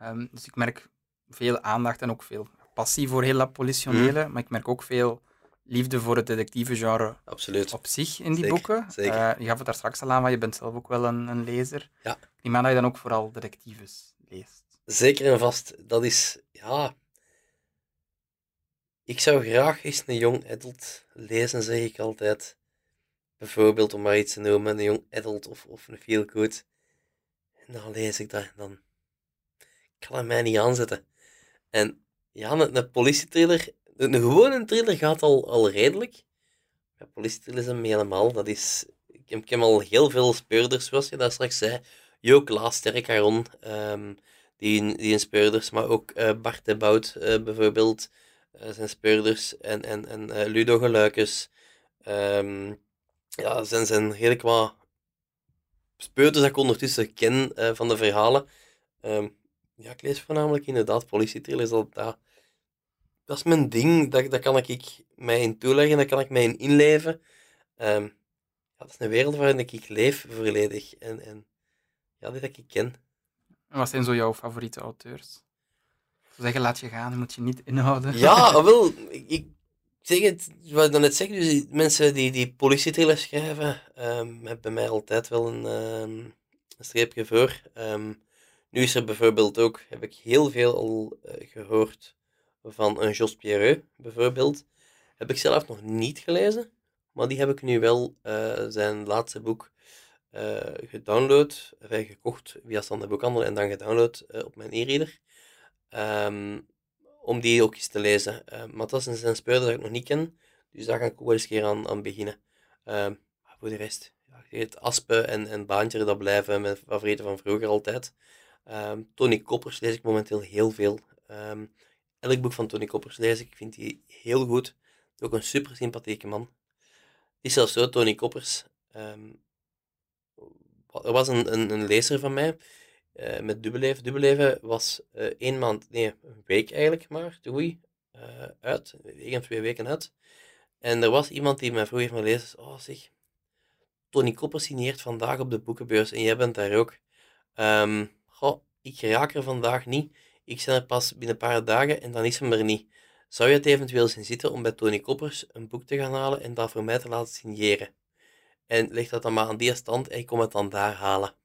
Um, dus ik merk veel aandacht en ook veel passie voor heel dat politionele. Mm. Maar ik merk ook veel liefde voor het detectieve genre Absoluut. op zich in die zeker, boeken. Zeker. Uh, je gaf het daar straks al aan, maar je bent zelf ook wel een, een lezer. Ja. Die man dat je dan ook vooral detectives leest. Zeker en vast. Dat is, ja... Ik zou graag eens een jong adult lezen, zeg ik altijd. Bijvoorbeeld, om maar iets te noemen, een jong adult of, of een feel good. En dan lees ik dat dan kan het mij niet aanzetten. En ja, een, een politietrailer een gewone thriller gaat al, al redelijk. Ja, politiethrillers zijn helemaal. Dat is, ik, ik heb al heel veel speurders, zoals je daar straks zei. Jo Klaas, Aron, um, die, die in speurders, maar ook uh, Bart de Bout uh, bijvoorbeeld uh, zijn speurders. En, en, en Ludo Geluikes. Um, ja, zijn, zijn redelijk wat speurders dat ik ondertussen ken van de verhalen. Um, ja, ik lees voornamelijk inderdaad politiethrillers. Dat, dat, dat is mijn ding. Daar, daar kan ik mij in toeleggen, daar kan ik mij in inleven. Um, ja, dat is een wereld waarin ik leef volledig. En, en ja, dit dat ik ken. En wat zijn zo jouw favoriete auteurs? Zeggen, laat je gaan, moet je niet inhouden. Ja, wel, ik, ik zeg wat ik dan net zeg, dus die mensen die, die politietrillers schrijven, um, hebben bij mij altijd wel een, een streepje voor. Um, nu is er bijvoorbeeld ook, heb ik heel veel al uh, gehoord van een Jos Pierreux, bijvoorbeeld. Heb ik zelf nog niet gelezen, maar die heb ik nu wel uh, zijn laatste boek uh, gedownload, gekocht via Standaard Boekhandel en dan gedownload op mijn e-reader. Um, om die ook eens te lezen. Uh, maar dat is een speurder dat ik nog niet ken, dus daar ga ik ook wel eens een keer aan, aan beginnen. Uh, voor de rest, ja, het Aspen en, en Baantje, dat blijven mijn favorieten van vroeger altijd. Um, Tony Koppers lees ik momenteel heel veel. Um, elk boek van Tony Koppers lees ik, vind hij heel goed. Ook een super sympathieke man. Is zelfs zo, Tony Koppers. Er was een, een, een lezer van mij, uh, met Dubbeleven. Dubbeleven was uh, één maand, nee, een week eigenlijk maar, de uh, uit. Een twee weken uit. En er was iemand die mij vroeg heeft lezen, oh zeg, Tony Koppers signeert vandaag op de boekenbeurs en jij bent daar ook. Um, ik raak er vandaag niet. Ik ben er pas binnen een paar dagen en dan is hem er niet. Zou je het eventueel zien zitten om bij Tony Koppers een boek te gaan halen en dat voor mij te laten signeren? En leg dat dan maar aan die stand en ik kom het dan daar halen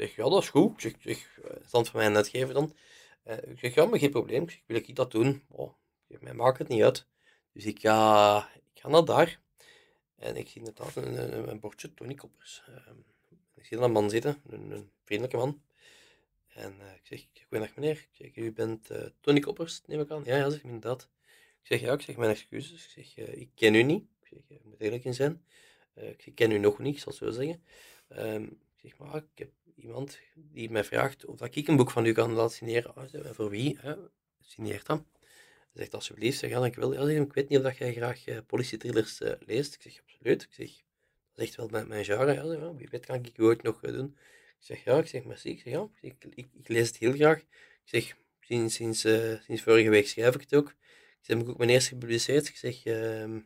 zeg, ja, dat is goed. Ik zeg, zeg eh, stand van mijn uitgever dan. Uh, ik zeg, ja, maar geen probleem. Ik zeg, wil ik dat doen? Oh, mij maakt het niet uit. Dus ik ga, ik ga naar daar. En ik zie inderdaad een, een, een bordje Tony Koppers. Uh, ik zie een man zitten, een, een vriendelijke man. En uh, ik zeg, goedendag meneer. Ik zeg, u bent Tony Koppers, neem ik aan. Ja, ja, zeg inderdaad. Ik zeg, ja, ik zeg, mijn excuses. Ik zeg, ik ken u niet. Ik zeg, ik moet eerlijk in zijn. ik ken u nog niet, ik zal zo zeggen. Um, ik zeg, maar ik heb iemand die mij vraagt of dat ik een boek van u kan laten signeren. Oh, voor wie? Hè? Signeert dan. Hij zegt alsjeblieft, zeg, ja, ik, wil, ik weet niet of dat jij graag uh, politietrillers uh, leest. Ik zeg, absoluut. Ik zeg, dat is echt wel mijn, mijn genre. Ja, wie weet kan ik het ooit nog uh, doen. Ik zeg, ja, ik zeg, merci. Ik zeg, ja, ik, ik, lees het heel graag. Ik zeg, sinds, sinds, sinds vorige week schrijf ik het ook. Ik zeg, heb ik ook mijn eerste gepubliceerd. Ik zeg, ehm,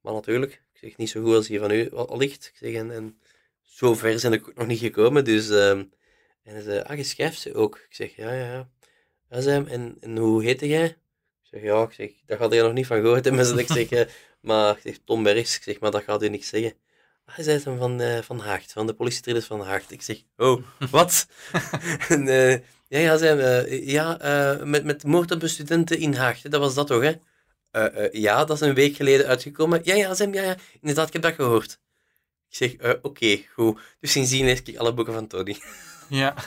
maar natuurlijk, ik zeg, niet zo goed als die van u ligt. Ik zeg, en zo ver zijn ik nog niet gekomen. Dus, uh, en hij zei, ah, je schrijft ze ook. Ik zeg, ja, ja, ja. zei en, en hoe heette jij? Ik zeg, ja, ik zeg, daar had je nog niet van gehoord. En ik zeg, maar ik zeg, Tom Bergs, ik zeg, maar dat gaat u niet zeggen. Hij zei hem van, uh, van Haagt, van de politietrainers van Haagt. Ik zeg, oh, wat? en, uh, ja, ja, zei uh, ja, met, met moord op studenten in Haagt, dat was dat toch, hè? ja, dat is een week geleden uitgekomen. Ja, ja, zei ja, ja, inderdaad, ik heb dat gehoord. Ik zeg, uh, oké, okay, goed. Dus sindsdien lees ik alle boeken van Tony. Ja.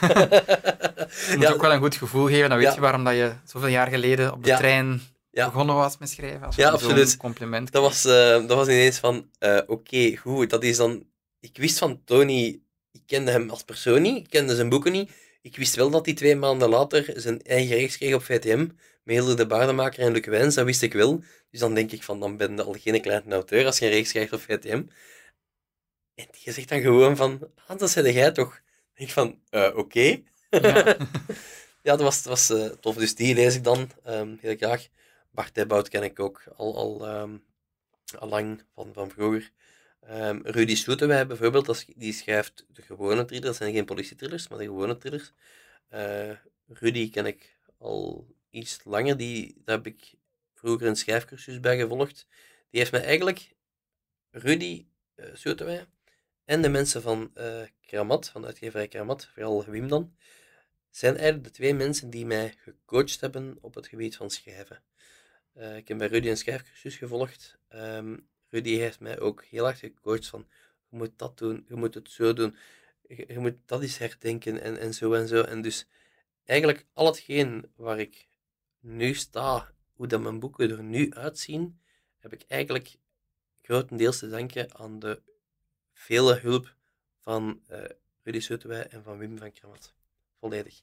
je moet ja. ook wel een goed gevoel geven. Dan weet je waarom dat je zoveel jaar geleden op de trein begonnen was met schrijven. Als ja, absoluut. compliment dat was, uh, dat was ineens van, uh, oké, okay, goed. Dat is dan... Ik wist van Tony... Ik kende hem als persoon niet. Ik kende zijn boeken niet. Ik wist wel dat hij twee maanden later zijn eigen reeks kreeg op VTM. Met Hilde de Baardenmaker en Luc Wijns. Dat wist ik wel. Dus dan denk ik van, dan ben je al geen kleine auteur als je een reeks krijgt op VTM. En die zegt dan gewoon van, ah, dat zei jij toch? ik van, uh, oké. Okay. Ja. ja, dat was, dat was uh, tof. Dus die lees ik dan um, heel graag. Bart Debout ken ik ook al, al, um, al lang van, van vroeger. Um, Rudy Soetewij bijvoorbeeld, die schrijft de gewone thrillers. Dat zijn geen politietrillers, maar de gewone thrillers. Uh, Rudy ken ik al iets langer. Die, daar heb ik vroeger een schrijfcursus bij gevolgd. Die heeft mij eigenlijk... Rudy uh, Soetewij en de mensen van uh, Kramat, van uitgeverij Kramat, vooral Wim dan, zijn eigenlijk de twee mensen die mij gecoacht hebben op het gebied van schrijven. Uh, ik heb bij Rudy een schrijfcursus gevolgd. Um, Rudy heeft mij ook heel erg gecoacht van, je moet dat doen, je moet het zo doen, je, je moet dat eens herdenken en, en zo en zo. En dus eigenlijk al hetgeen waar ik nu sta, hoe dat mijn boeken er nu uitzien, heb ik eigenlijk grotendeels te danken aan de vele hulp van uh, Rudy Soetewij en van Wim van Kramat. Volledig.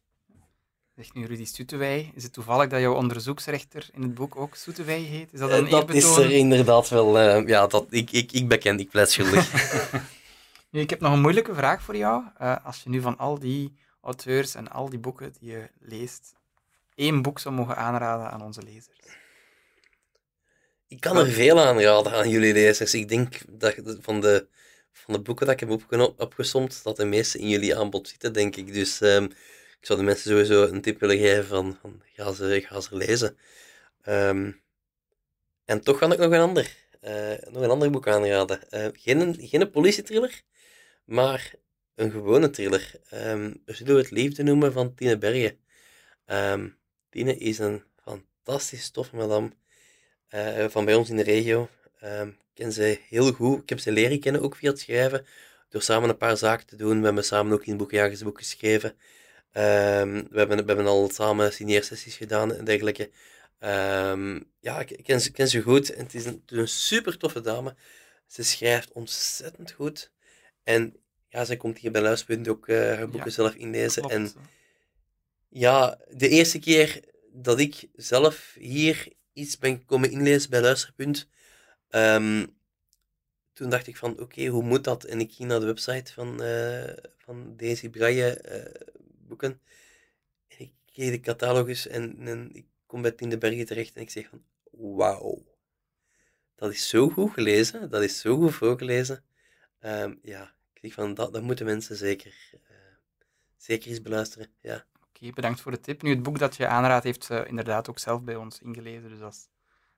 Zegt nu Rudy Soetewij. Is het toevallig dat jouw onderzoeksrechter in het boek ook Soetewij heet? Is dat een uh, Dat is er inderdaad wel... Uh, ja, dat, ik, ik, ik beken, ik pleit schuldig. nu, ik heb nog een moeilijke vraag voor jou. als je nu van al die auteurs en al die boeken die je leest, één boek zou mogen aanraden aan onze lezers. Ik kan er veel aanraden aan jullie lezers. Ik denk dat van de van de boeken dat ik heb opgesomd, dat de meeste in jullie aanbod zitten, denk ik. Dus um, ik zou de mensen sowieso een tip willen geven van, van ga, ze, ga ze lezen. Um, En toch kan ik nog een ander, uh, nog een ander boek aanraden. Uh, geen, geen politietriller, maar een gewone thriller. Um, we zullen het Liefde noemen van Tine Bergen. Tine is een fantastisch toffe madame uh, van bij ons in de regio. Um, ik ken ze heel goed. Ik heb ze leren kennen ook via het schrijven. Door samen een paar zaken te doen. We hebben samen ook in Boekjagersboek geschreven. Um, we, hebben, we hebben al samen signeersessies gedaan en dergelijke. Um, ja, ik ken ze, ken ze goed. En het is een, een super toffe dame. Ze schrijft ontzettend goed. En ja, ze komt hier bij Luispunt ook uh, haar boeken zelf inlezen. Klopt. En ja, de eerste keer dat ik zelf hier iets ben komen inlezen bij Luisterpunt, um, toen dacht ik van, oké, hoe moet dat? En ik ging naar de website van, uh, van Daisy Braille uh, boeken. En ik kreeg de catalogus en, en ik kom bij Tien de Bergen terecht en ik zeg van, wauw. Dat is zo goed gelezen, dat is zo goed voorgelezen. Um, ja, ik zeg van, dat, dat moeten mensen zeker, uh, zeker eens beluisteren, ja. Oké, bedankt voor de tip. Nu, het boek dat je aanraadt heeft inderdaad ook zelf bij ons ingelezen, dus dat is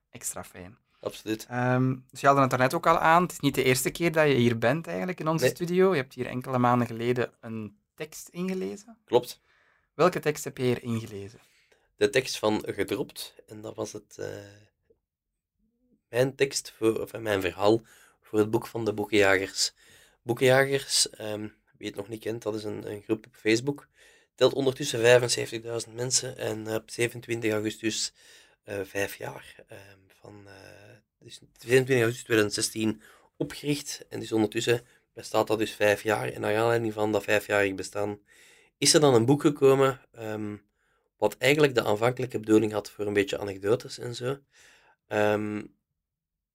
extra fijn. Absoluut. Um, dus je haalde het daarnet ook al aan. Het is niet de eerste keer dat je hier bent eigenlijk in onze nee. studio. Je hebt hier enkele maanden geleden een tekst ingelezen. Klopt. Welke tekst heb je hier ingelezen? De tekst van Gedropt. En dat was het, uh, mijn tekst, voor, of mijn verhaal voor het boek van de Boekenjagers. Boekenjagers, um, wie het nog niet kent, dat is een, een groep op Facebook. Telt ondertussen 75.000 mensen en op 27 augustus uh, vijf jaar. Um, van, uh, dus 27 augustus 2016 opgericht en dus ondertussen bestaat dat dus vijf jaar. En naar aanleiding van dat vijfjarig bestaan is er dan een boek gekomen um, wat eigenlijk de aanvankelijke bedoeling had voor een beetje anekdotes en zo. Um,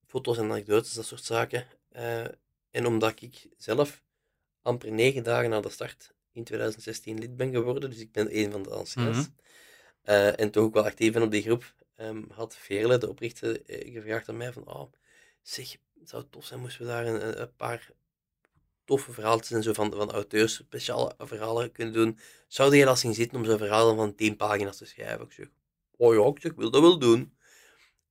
foto's en anekdotes, dat soort zaken. Uh, en omdat ik zelf amper negen dagen na de start in 2016 lid ben geworden, dus ik ben een van de anciens, mm -hmm. uh, en toch ook wel actief ben op die groep, um, had Veerle, de oprichter, uh, gevraagd aan mij van, oh, zeg, het zou tof zijn moesten we daar een, een paar toffe verhaaltjes en zo van, van auteurs speciale verhalen kunnen doen. Zou je dat zien zitten om zo'n verhaal van 10 pagina's te schrijven? Ik zeg, oh ja, ik, zeg, wil dat wel doen.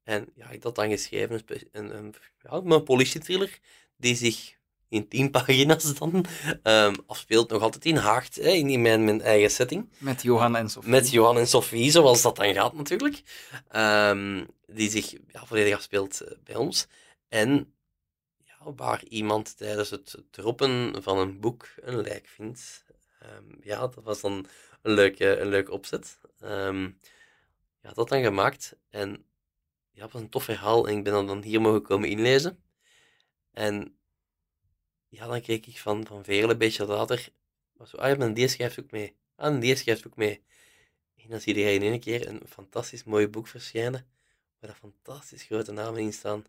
En ja, ik had dan geschreven, een, een, ja, een politietriller die zich in 10 pagina's dan um, afspeelt, nog altijd in Haagt, hè, in mijn, mijn eigen setting. Met Johan en Sophie. Met Johan en Sophie, zoals dat dan gaat natuurlijk. Um, die zich ja, volledig afspeelt bij ons. En waar iemand tijdens het droppen van een boek een lijk vindt. Um, ja, dat was dan een leuke, een leuke opzet. Ja, dat dan gemaakt. En ja, het was een tof verhaal. En ik ben dan hier mogen komen inlezen. En ja, dan kreeg ik van, van Veerle een beetje later. Was zo, ah, ja, en die schrijft ook mee. Ah, en die schrijft ook mee. En dan zie je in één keer een fantastisch mooi boek verschijnen. Waar dat fantastisch grote namen in staan.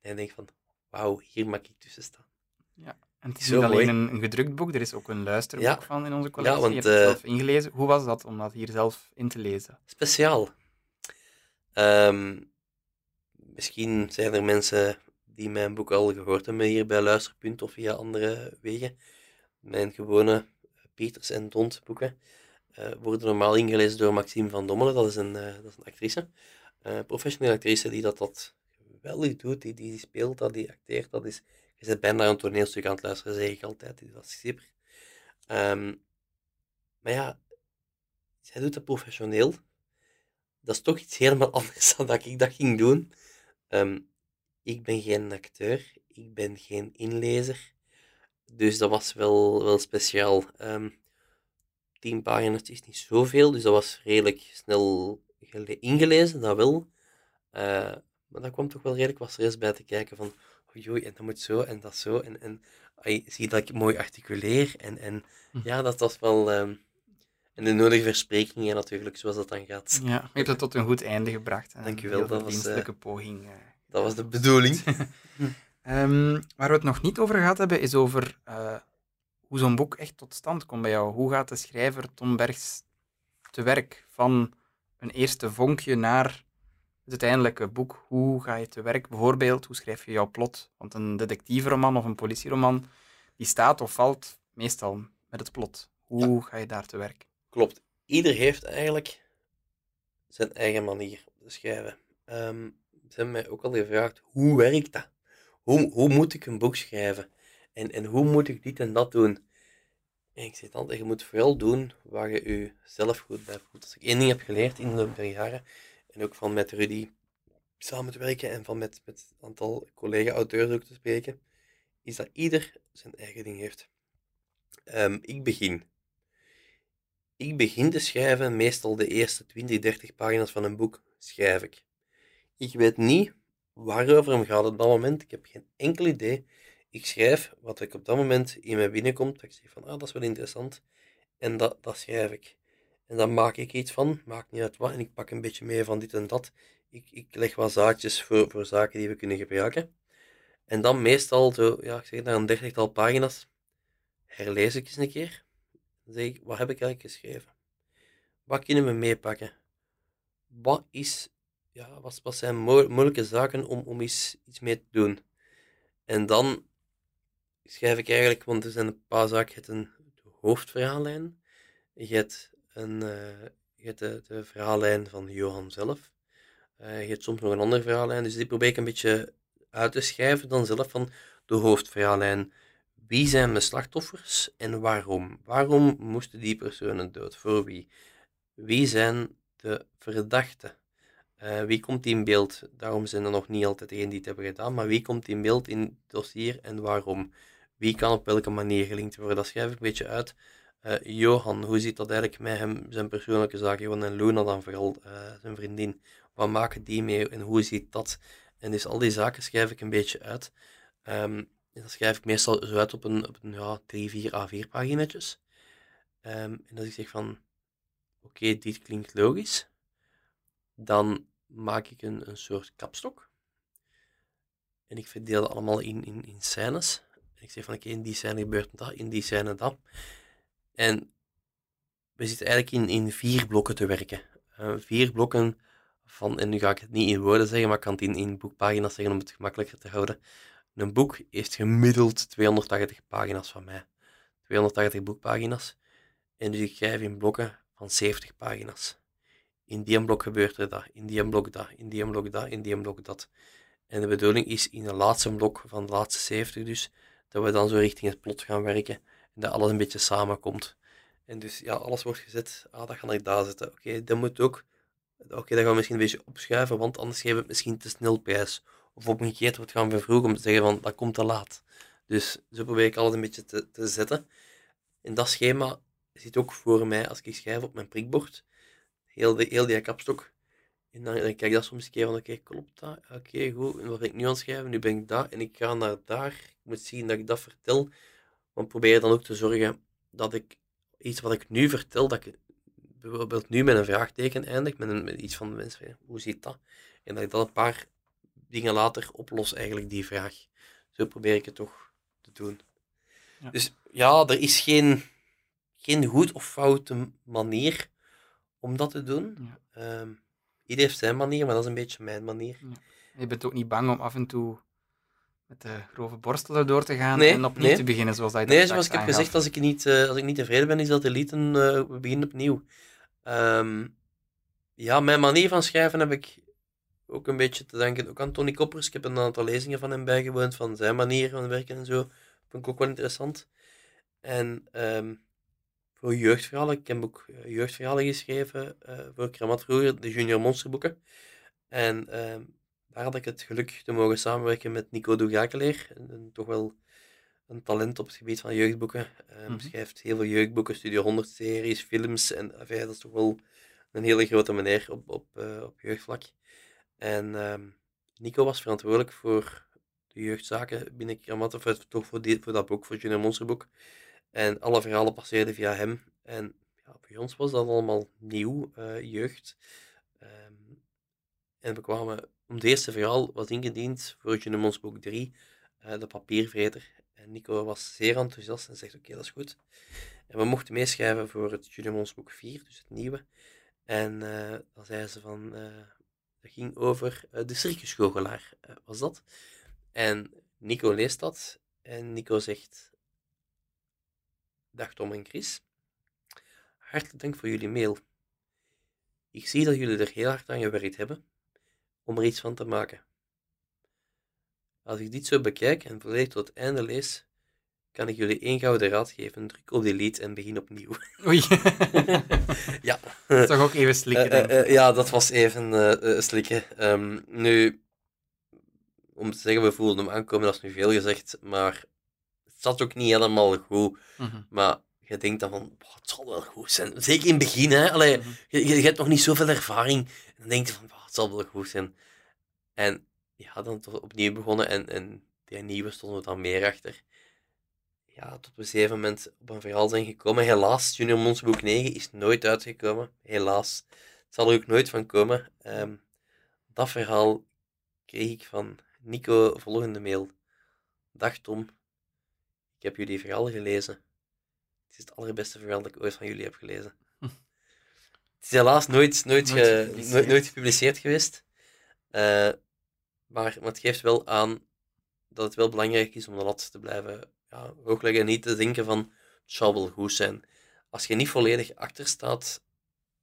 En ik denk van, wauw, hier mag ik tussen staan. Ja, en het is niet alleen een, een, gedrukt boek, er is ook een luisterboek ja. van in onze collectie. Ja, want, je hebt het zelf ingelezen. Hoe was dat om dat hier zelf in te lezen? Speciaal. Um, misschien zijn er mensen die mijn boek al gehoord hebben hier bij Luisterpunt of via andere wegen. Mijn gewone Pieters en Dont boeken uh, worden normaal ingelezen door Maxime van Dommelen. Dat is een, uh, dat is een actrice. Uh, professionele actrice die dat, dat wel doet, die, die speelt dat, die acteert dat. Is, je zit bijna een toneelstuk aan het luisteren, zeg ik altijd. Dat is super. Um, maar ja, zij doet dat professioneel. Dat is toch iets helemaal anders dan dat ik dat ging doen. Um, ik ben geen acteur, ik ben geen inlezer. Dus dat was wel, wel speciaal. Um, tien pagina's is niet zoveel, dus dat was redelijk snel ingelezen, dat wel. Uh, maar dat kwam toch wel redelijk wat stress bij te kijken van, oei, en dat moet zo en dat zo. En, en ay, zie dat ik mooi articuleer. En, en hm. ja, dat was wel... Um, en de nodige versprekingen natuurlijk, zoals dat dan gaat. Ja, je hebt het tot een goed einde gebracht. Dank je wel. Dat was een uh, poging. Uh, dat was de bedoeling. um, waar we het nog niet over gehad hebben, is over uh, hoe zo'n boek echt tot stand komt bij jou. Hoe gaat de schrijver Tom Bergs te werk van een eerste vonkje naar het uiteindelijke boek. Hoe ga je te werk? Bijvoorbeeld, hoe schrijf je jouw plot? Want een detectiveroman of een politieroman, die staat of valt meestal met het plot. Hoe ja. ga je daar te werk? Klopt. Ieder heeft eigenlijk zijn eigen manier te schrijven. Um, ze hebben mij ook al gevraagd, hoe werkt dat? Hoe, hoe moet ik een boek schrijven? En, en hoe moet ik dit en dat doen? En ik zeg altijd, je moet vooral doen waar je jezelf goed bij voelt. Als ik één ding heb geleerd in de loop der jaren, en ook van met Rudy samen te werken en van met, met een aantal collega-auteurs ook te spreken, is dat ieder zijn eigen ding heeft. Ehm, ik begin. Ik begin te schrijven, meestal de eerste 20, 30 pagina's van een boek schrijf ik. Ik weet niet waarover hem gaat op dat moment. Ik heb geen enkel idee. Ik schrijf wat ik op dat moment in mij binnenkomt. Dat ik zeg van, ah, dat is wel interessant. En dat, dat schrijf ik. En dan maak ik iets van, maakt niet uit wat. En ik pak een beetje mee van dit en dat. Ik, ik leg wat zaadjes voor, voor zaken die we kunnen gebruiken. En dan meestal, zo, ja, ik zeg naar een dertigtal pagina's, herlees ik eens een keer. Dan zeg ik, wat heb ik eigenlijk geschreven? Wat kunnen we meepakken? Wat, is, ja, wat, wat zijn moeilijke zaken om, om iets, iets mee te doen? En dan schrijf ik eigenlijk, want er zijn een paar zaken. Je hebt een hoofdverhaallijn. Je hebt, een, uh, je hebt de, verhaallijn van Johan zelf. Uh, je hebt soms nog een andere verhaallijn. Dus die probeer ik een beetje uit te schrijven dan zelf van de hoofdverhaallijn. Wie zijn de slachtoffers en waarom? Waarom moesten die personen dood? Voor wie? Wie zijn de verdachten? Uh, wie komt in beeld? Daarom zijn er nog niet altijd degenen die het hebben gedaan, maar wie komt in beeld in het dossier en waarom? Wie kan op welke manier gelinkt worden? Dat schrijf ik een beetje uit. Uh, Johan, hoe zit dat eigenlijk met hem, zijn persoonlijke zaken? Johan en Luna dan vooral, uh, zijn vriendin. Wat maken die mee en hoe ziet dat? En dus al die zaken schrijf ik een beetje uit. Um, dat schrijf ik meestal zo uit op een, op een ja, 3, 4 A4 paginetjes. En als ik zeg van, oké, dit klinkt logisch, dan maak ik een, soort kapstok. En ik verdeel dat allemaal in, in, in scènes. Ik zeg van, oké, in die scène gebeurt dat, in die scène dat. En we zitten eigenlijk in, in vier blokken te werken. Uh, vier blokken van, en nu ga ik het niet in woorden zeggen, maar ik kan het in, in boekpagina's zeggen om het gemakkelijker te houden. Een boek heeft gemiddeld 280 pagina's van mij. 280 boekpagina's. En dus ik schrijf in blokken van 70 pagina's. In die blok gebeurt er dat, in die blok dat, in die blok dat, in die blok dat. En de bedoeling is in de laatste blok van de laatste 70 dus, dat we dan zo richting het plot gaan werken en dat alles een beetje samenkomt. En dus ja, alles wordt gezet, ah, dat ga ik daar zetten. Oké, dat moet ook oké, dat gaan we misschien een beetje opschuiven, want anders geven we het misschien te snel prijs. Of keer wordt gaan vervroegen om te zeggen van, dat komt te laat. Dus zo probeer ik alles een beetje te, te zetten. En dat schema zit ook voor mij als ik schrijf op mijn prikbord. Heel, de, heel die kapstok. En dan, dan kijk ik dat soms een keer van, oké, klopt dat? Oké, goed. En wat ben ik nu aan het schrijven? Nu ben ik daar en ik ga naar daar. Ik moet zien dat ik dat vertel. Maar probeer dan ook te zorgen dat ik iets wat ik nu vertel, dat ik bijvoorbeeld nu met een vraagteken eindigt, met, een, met iets van de mensen, hoe zit dat? En dat ik dat een paar dingen later oplos, eigenlijk die vraag. Zo probeer ik het toch te doen. Ja. Dus ja, er is geen, geen goed of foute manier om dat te doen. Ja. Um, ieder heeft zijn manier, maar dat is een beetje mijn manier. Ja. Je bent ook niet bang om af en toe met de grove borstelen door te gaan en opnieuw te beginnen, zoals dat Nee, zoals ik heb gezegd, als ik, niet, uh, als ik niet tevreden ben, is dat elite, uh, we beginnen opnieuw. Um, ja, mijn manier van schrijven heb ik ook een beetje te danken ook aan Tony Koppers. Ik heb een aantal lezingen van hem bijgewoond, van zijn manier van werken en zo. Vond ik ook wel interessant. En um, voor jeugdverhalen, ik heb ook eh, jeugdverhalen geschreven uh, voor Kramat vroeger, de Junior Monsterboeken. En um, daar had ik het geluk te mogen samenwerken met Nico Dougakeleer, toch wel een talent op het gebied van jeugdboeken. Um, mm Schrijft heel veel jeugdboeken, Studio 100 series, films. En enfin, dat is toch wel een hele grote meneer op, op, uh, op jeugdvlak. En um, Nico was verantwoordelijk voor de jeugdzaken binnen Kramat, of toch voor, die, voor dat boek, voor Junior Monsterboek. En alle verhalen passeerden via hem. En ja, voor ons was dat allemaal nieuw, uh, jeugd. Um, en we kwamen, om het eerste verhaal was ingediend voor Junior Monsterboek 3, uh, de papiervreter. En Nico was zeer enthousiast en zegt: Oké, dat is goed. En we mochten meeschrijven voor het Julian boek 4, dus het nieuwe. En uh, dan zei ze van. Dat ging over de circusgoochelaar, was dat. En Nico leest dat. En Nico zegt: Dag Tom en Chris. Hartelijk dank voor jullie mail. Ik zie dat jullie er heel hard aan gewerkt hebben. om er iets van te maken. Als ik dit zo bekijk en volledig tot het einde lees, kan ik jullie één gouden raad geven. Druk op delete en begin opnieuw. Oei. ja. Toch ook even slikken. Uh, uh, uh, ja, dat was even slikken. Um, nu, om te zeggen, we voelden hem aankomen, dat is nu veel gezegd, maar zat ook niet helemaal goed. Mm -hmm. Maar je denkt dan van, oh, het zal wel goed zijn. Zeker in het begin, hè. Allee, mm -hmm. je, je, hebt nog niet zoveel ervaring. En dan denk je van, oh, het zal wel goed zijn. En ja, dan opnieuw begonnen en, en die nieuwe stonden we dan meer achter. Ja, tot we op een gegeven moment op een verhaal zijn gekomen. Helaas, Junior Monsboek 9 is nooit uitgekomen. Helaas. Het zal er ook nooit van komen. Um, dat verhaal kreeg ik van Nico volgende mail. Dag Tom, heb jullie verhaal gelezen. Het is het allerbeste verhaal dat ik ooit van jullie heb gelezen. Het is helaas nooit, nooit, nooit, ge, gepubliceerd. nooit, nooit gepubliceerd geweest. Uh, maar, maar het geeft wel aan dat het wel belangrijk is om de lat te blijven ja, hoogleggen en niet te denken van het zal wel goed zijn. Als je niet volledig achter staat,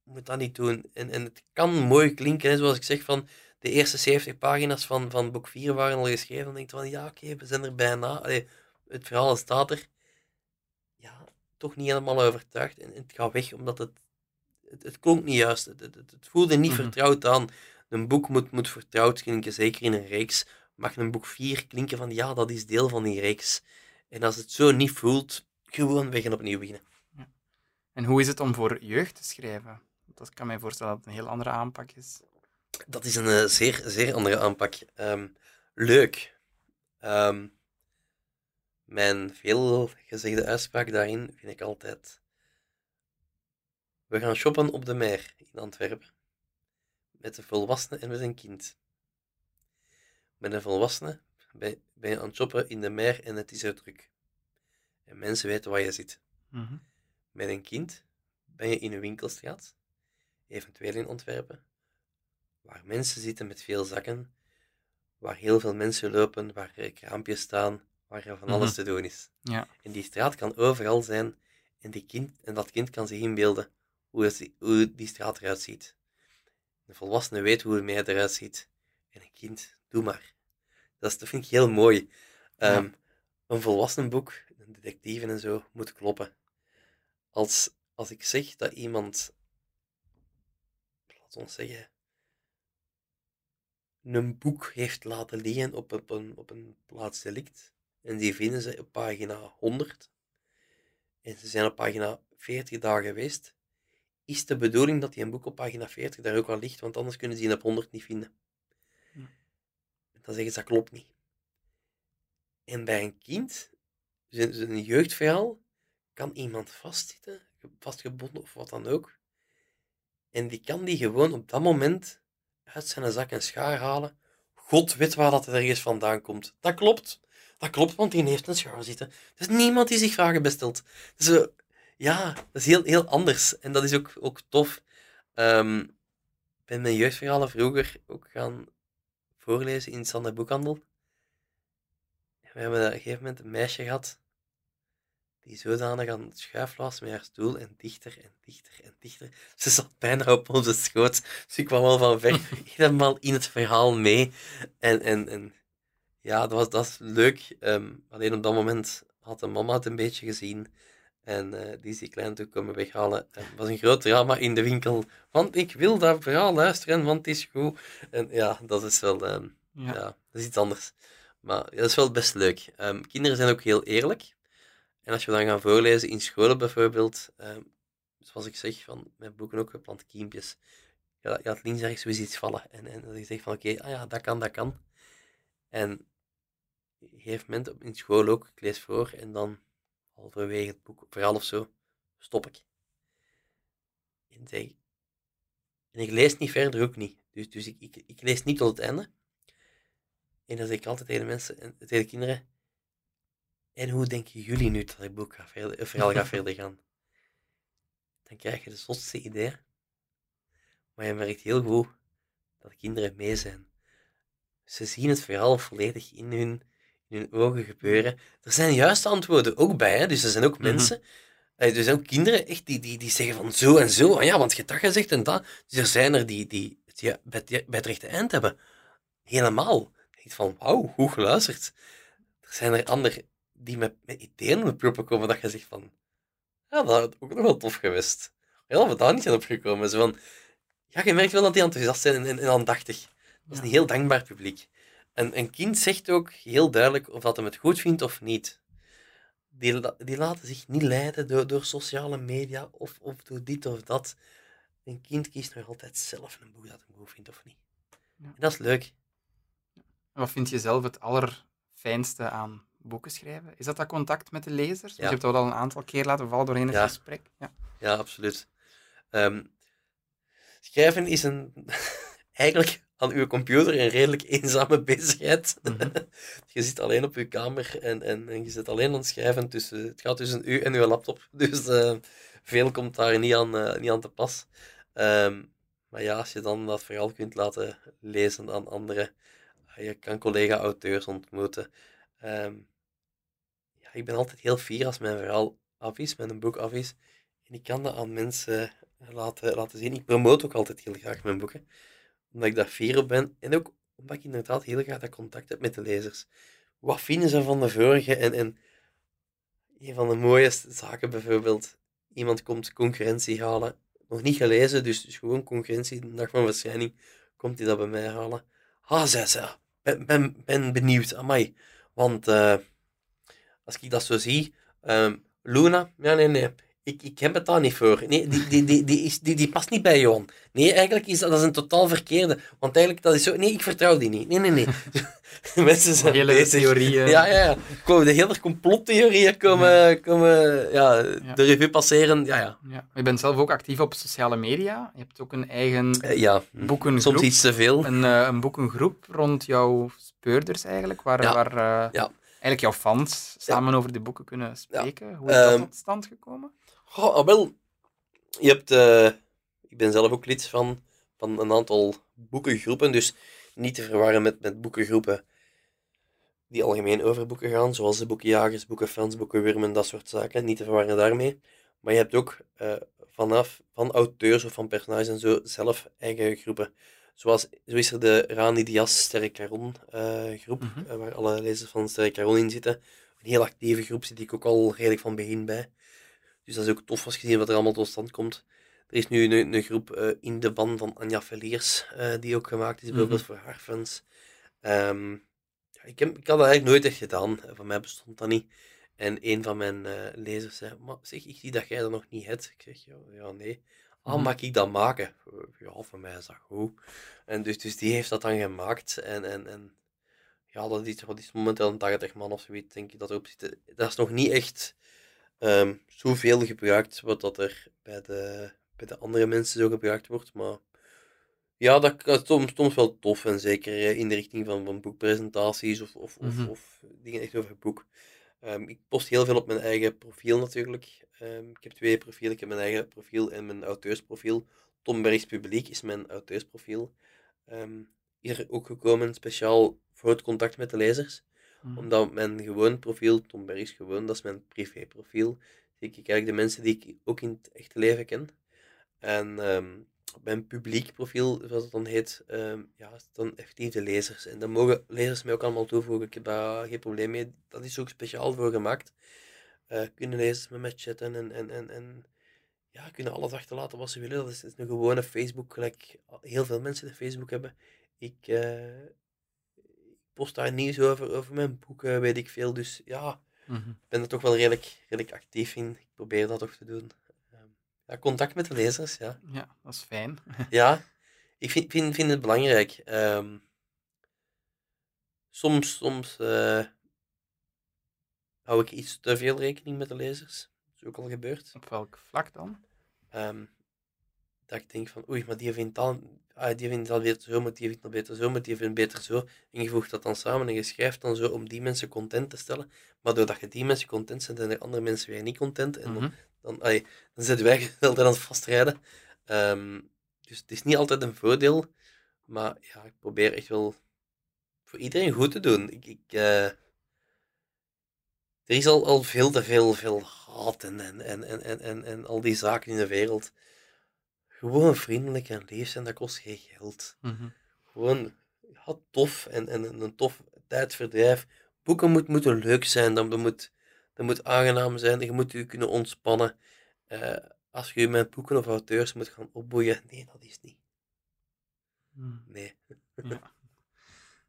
moet dat niet doen. En, en het kan mooi klinken, hè, zoals ik zeg, van de eerste 70 pagina's van, van boek 4 waren al geschreven. Dan denk je van ja, oké, we zijn er bijna. Allee, het verhaal staat er. Ja, toch niet helemaal overtuigd. En, het gaat weg omdat het, het, het klonk niet juist. Het, het, het voelde niet mhm. vertrouwd aan. Een boek moet, moet vertrouwd klinken, zeker in een reeks. Mag een boek 4 klinken van ja, dat is deel van die reeks. En als het zo niet voelt, gewoon weg en opnieuw beginnen. Ja. En hoe is het om voor jeugd te schrijven? Dat kan mij voorstellen dat het een heel andere aanpak is. Dat is een uh, zeer, zeer andere aanpak. Um, leuk. Um, mijn veelgezegde uitspraak daarin vind ik altijd. We gaan shoppen op de Meer in Antwerpen. Met een volwassene en met een kind. Met een volwassene ben, je aan het shoppen in de Meer en het is er druk. En mensen weten waar je zit. Mm -hmm. Met een kind ben je in een winkelstraat, eventueel in Antwerpen, waar mensen zitten met veel zakken, waar heel veel mensen lopen, waar kraampjes staan, waar er van alles mhm. te doen is. Ja. En die straat kan overal zijn en, die kind, en dat kind kan zich inbeelden hoe, het, hoe die straat eruit ziet. Een volwassene weet hoe het meer eruit ziet. En een kind, doe maar. Dat, is, dat vind ik heel mooi. Um, Een volwassen boek, een detectieve en zo, moet kloppen. Als, als ik zeg dat iemand, laat ons zeggen, een boek heeft laten liggen op, op, een, op een plaats delict. En die vinden ze op pagina 100. En ze zijn op pagina 40 daar geweest. Is de bedoeling dat die een boek op pagina 40 daar ook al ligt, want anders kunnen ze die op 100 niet vinden. Hm. Dan zeggen ze dat klopt niet. En bij een kind, dus een jeugdverhaal, kan iemand vastzitten, vastgebonden of wat dan ook. En die kan die gewoon op dat moment uit zijn zak en schaar halen. God weet waar dat ergens vandaan komt. Dat klopt. Dat klopt, want die heeft een schaar zitten. Is niemand die zich vragen bestelt. Dus ja, dat is heel, heel anders. En dat is ook, ook tof. Um, ik ben mijn jeugdverhalen vroeger ook gaan voorlezen in Sander Boekhandel. We hebben op een gegeven moment een meisje gehad die zodanig aan het was met haar stoel en dichter en dichter en dichter. Ze zat bijna op onze schoot, dus ik kwam al van ver helemaal in het verhaal mee. En, en, en ja, dat was, dat leuk. Um, alleen op dat moment had de mama het een beetje gezien. En uh, die is die kleine toe komen weghalen. het was een groot drama in de winkel. Want ik wil dat verhaal luisteren, want het is goed. En ja, dat is wel... Um, ja. ja. dat is iets anders. Maar dat is wel best leuk. Um, kinderen zijn ook heel eerlijk. En als je dan gaan voorlezen in scholen bijvoorbeeld, zoals ik zeg, van mijn boeken ook geplant kiempjes. Ja, je had links ergens iets vallen. En, en je zegt van oké, okay, ah ja, dat kan, dat kan. En een gegeven moment in school ook, ik lees voor en dan halverwege het boek, verhaal of zo, stop ik. En, zeg, en ik lees niet verder ook niet. Dus, dus ik, ik, ik lees niet tot het einde. En dan zeg ik altijd tegen de mensen, tegen de kinderen, en hoe denken jullie nu dat het boek gaat verder, verhaal gaat verder gaan? Dan krijg je de zotste idee. Maar je merkt heel goed dat kinderen mee zijn. Ze zien het verhaal volledig in hun, in hun ogen gebeuren. Er zijn juiste antwoorden ook bij, hè? dus er zijn ook mhm. mensen, eh, er zijn ook kinderen echt die, die, die zeggen van zo en zo, ah ja, want je dat gezegd en dat. Dus er zijn er die, die het ja, bij, het, bij het rechte eind hebben. helemaal. Ik van, wauw, goed geluisterd. Er zijn er anderen die met, met ideeën op de proppen komen dat je zegt van, ja, dat had ook nog wel tof geweest. Dat we daar niet zijn opgekomen. Zo van, ja, je merkt wel dat die enthousiast zijn en, en, aandachtig. Dat is een heel dankbaar publiek. En een kind zegt ook heel duidelijk of dat hem het goed vindt of niet. Die, die laten zich niet leiden door, door sociale media of, of door dit of dat. Een kind kiest nog altijd zelf een boek dat hij goed vindt of niet. Ja. En dat is leuk. Wat vind je zelf het allerfijnste aan boeken schrijven? Is dat dat contact met de lezers? Ja. je hebt dat al een aantal keer laten vallen doorheen het gesprek. Ja, ja absoluut. Ehm, schrijven is een, eigenlijk aan uw computer een redelijk eenzame bezigheid. Mhm. je zit alleen op uw kamer en, en, en, je zit alleen aan het schrijven. Tussen, het gaat tussen u en uw laptop. Dus uh, veel komt daar niet aan, uh, niet aan te pas. Um, maar ja, als je dan dat verhaal kunt laten lezen aan anderen, ah, je kan collega-auteurs ontmoeten. Um, ja, ik ben altijd heel fier als mijn verhaal af is, een boek af is. En ik kan dat aan mensen laten, laten zien. Ik promote ook altijd heel graag mijn boeken omdat ik daar fier op ben. En ook omdat ik inderdaad heel graag dat contact heb met de lezers. Wat vinden ze van de vorige? En, en een van de mooiste zaken bijvoorbeeld, iemand komt concurrentie halen. Nog niet gelezen, dus, dus gewoon concurrentie, de dag van verschijning, komt hij dat bij mij halen. Ah, zei ze, ben, ben, ben benieuwd, amai. Want uh, als ik dat zo zie, um, Luna, ja nee, nee, ik, ik heb het daar niet voor. Nee, die, die, die, die, is, die, die past niet bij Johan. Nee, eigenlijk is dat, dat is een totaal verkeerde. Want eigenlijk, dat is zo... Nee, ik vertrouw die niet. Nee, nee, nee. Mensen zijn hele bezig. theorieën. Ja, ja, ja. Komen de hele complottheorieën komen, komen ja, de revue passeren. Ja, ja. ja. Je bent zelf ook actief op sociale media. Je hebt ook een eigen uh, ja. boekengroep. Soms iets te veel. Een, uh, een boekengroep rond jouw speurders eigenlijk, waar, ja. waar uh, ja. eigenlijk jouw fans samen over de boeken kunnen spreken. Hoe is dat um, tot stand gekomen? Oh, wel, je hebt, uh, ik ben zelf ook lid van, van een aantal boekengroepen, dus niet te verwarren met, met boekengroepen die algemeen over boeken gaan, zoals de boekenjagers, boekenfans, boekenwurmen, dat soort zaken. Niet te verwarren daarmee. Maar je hebt ook uh, vanaf van auteurs of van personages en zo zelf eigen groepen. Zoals, zo is er de Rani Dias Sterre Caron uh, groep, mm -hmm. waar alle lezers van Sterre Caron in zitten. Een heel actieve groep zit ik ook al redelijk van begin bij. Dus dat is ook tof als je ziet wat er allemaal tot stand komt. Er is nu een, een groep uh, in de band van Anja Veliers, uh, die ook gemaakt is, bijvoorbeeld mm -hmm. voor haar fans. Um, ja, ik, heb, ik had dat eigenlijk nooit echt gedaan. Van mij bestond dat niet. En een van mijn uh, lezers zei, maar zeg, ik zie dat jij dat nog niet hebt. Ik zeg, ja, ja nee. Ah, mm -hmm. mag ik dat maken? Ja, voor mij is dat goed. En dus, dus die heeft dat dan gemaakt. En, en, en ja, dat is, wat is momenteel een 80 man of zoiets, denk ik, dat erop zit. Dat is nog niet echt um, zoveel gebruikt wat dat er bij de, bij de andere mensen zo gebruikt wordt. Maar ja, dat is soms, soms wel tof. En zeker eh, in de richting van, van boekpresentaties of, of, mm -hmm. of, of, dingen echt over het boek. Um, ik post heel veel op mijn eigen profiel natuurlijk. Um, ik heb twee profielen. Ik heb mijn eigen profiel en mijn auteursprofiel. Tom Bergs Publiek is mijn auteursprofiel. Um, hier ook gekomen speciaal voor het contact met de lezers. Mm. Omdat mijn gewoon profiel, Tom Bergs gewoon, dat is mijn privéprofiel. Zie ik eigenlijk de mensen die ik ook in het echte leven ken. En um, mijn publiek profiel, zoals het dan heet, um, ja, dan effectief de lezers. En dan mogen lezers mij ook allemaal toevoegen. Ik heb daar geen probleem mee. Dat is ook speciaal voor gemaakt. Uh, kunnen lezers met mij chatten en, en, en, en ja, kunnen alles achterlaten wat ze willen. Dat is, een gewone Facebook, gelijk heel veel mensen die Facebook hebben. Ik, uh, post daar nieuws over, over mijn boeken, weet ik veel. Dus ja, ik mm -hmm. ben er toch wel redelijk, redelijk actief in. Ik probeer dat toch te doen. Um, ja, contact met de lezers, ja. Ja, dat is fijn. ja, ik vind, vind, vind het belangrijk. Um, soms soms uh, hou ik iets te veel rekening met de lezers. Dat is ook al gebeurd. Op welk vlak dan? Um, dat ik denk van, oei, maar die vindt dan, ah, die vindt dat beter zo, maar die vindt dat beter zo, maar die vindt beter zo. En je voegt dat dan samen en je schrijft dan zo om die mensen content te stellen. Maar doordat je die mensen content zet, zijn er andere mensen weer niet content. En dan, mm -hmm. dan, allee, dan zitten wij altijd aan het vastrijden. Um, dus het is niet altijd een voordeel. Maar ja, ik probeer echt wel voor iedereen goed te doen. Ik, ik, uh, er is al, al veel te veel, veel haat en, en, en, en, en, en al die zaken in de wereld. Gewoon vriendelijk en lief zijn, dat kost geen geld. Mm -hmm. Gewoon ja, tof en, en een tof tijdverdrijf. Boeken moet, moeten leuk zijn, dat, dat, moet, dat moet aangenaam zijn, je moet je kunnen ontspannen. Uh, als je met boeken of auteurs moet gaan opboeien, nee, dat is niet. Hmm. Nee. Ja.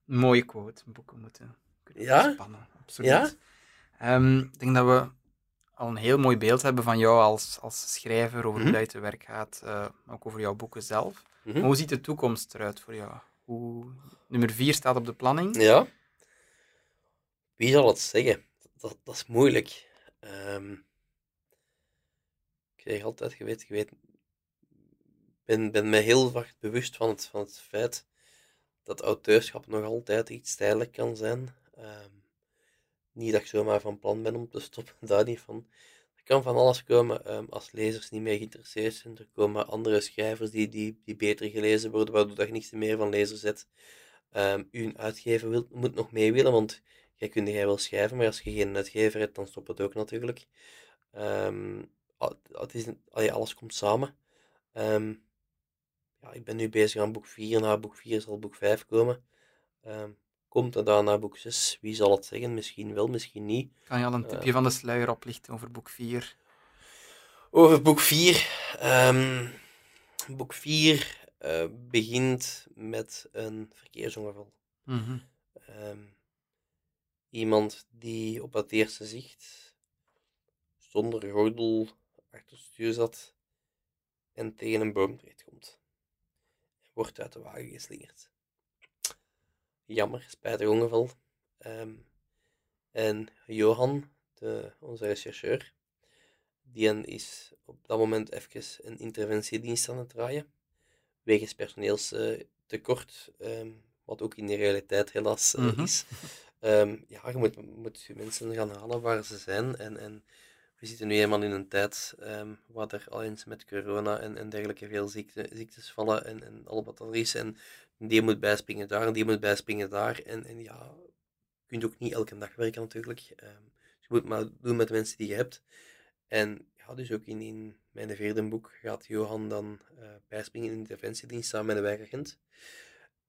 Mooie quote. Boeken moeten kunnen Ja? ontspannen. Absoluut. Ja? Ehm, ik denk dat we al een heel mooi beeld hebben van jou als, als schrijver, over Mhm. hoe dat je te werk gaat, eh, ook over jouw boeken zelf. Mhm. Maar hoe ziet de toekomst eruit voor jou? Hoe... Nummer vier staat op de planning. Ja. Wie zal het zeggen? Dat, dat is moeilijk. Ehm, ik zeg altijd, je weet, je weet, ben, ben me heel vaak bewust van het, van het feit dat auteurschap nog altijd iets tijdelijk kan zijn. Ehm, niet dat ik zomaar van plan ben om te stoppen, daar niet van. Er kan van alles komen ehm, als lezers niet meer geïnteresseerd zijn. Er komen andere schrijvers die, die, die beter gelezen worden, waardoor dat je niks meer van lezers zet. Ehm uw uitgever moet nog mee willen, want jij kunt jij wel schrijven, maar als je geen uitgever hebt, dan stopt het ook natuurlijk. Ehm, het is, alles komt samen. Ja, ik ben nu bezig aan boek 4, na boek 4 zal boek 5 komen. Komt er daarna boek 6? Wie zal het zeggen? Misschien wel, misschien niet. Kan je al een tipje van de sluier oplichten over boek 4? Over boek 4. ehm, boek 4 eh, begint met een verkeersongeval. Mhm. Ehm, iemand die op het eerste zicht zonder gordel achter het stuur zat en tegen een boom terechtkomt. Wordt uit de wagen geslingerd. Jammer, spijtig ongeval. Ehm, en Johan, de, onze rechercheur, die is op dat moment even een interventiedienst aan het draaien. Wegens personeelstekort, ehm, wat ook in de realiteit helaas eh, Mhm. is. Ehm, ja, je moet, moet je mensen gaan halen waar ze zijn. En, en we zitten nu eenmaal in een tijd waar er al eens met corona en, en dergelijke veel ziekte, ziektes vallen en, en al wat er is. En die moet bijspringen daar en die moet bijspringen daar. En, en ja, je kunt ook niet elke dag werken natuurlijk. Dus je moet maar doen met de mensen die je hebt. En ja, dus ook in, in mijn vierde boek gaat Johan dan eh, bijspringen in de interventiedienst samen met een wijkagent.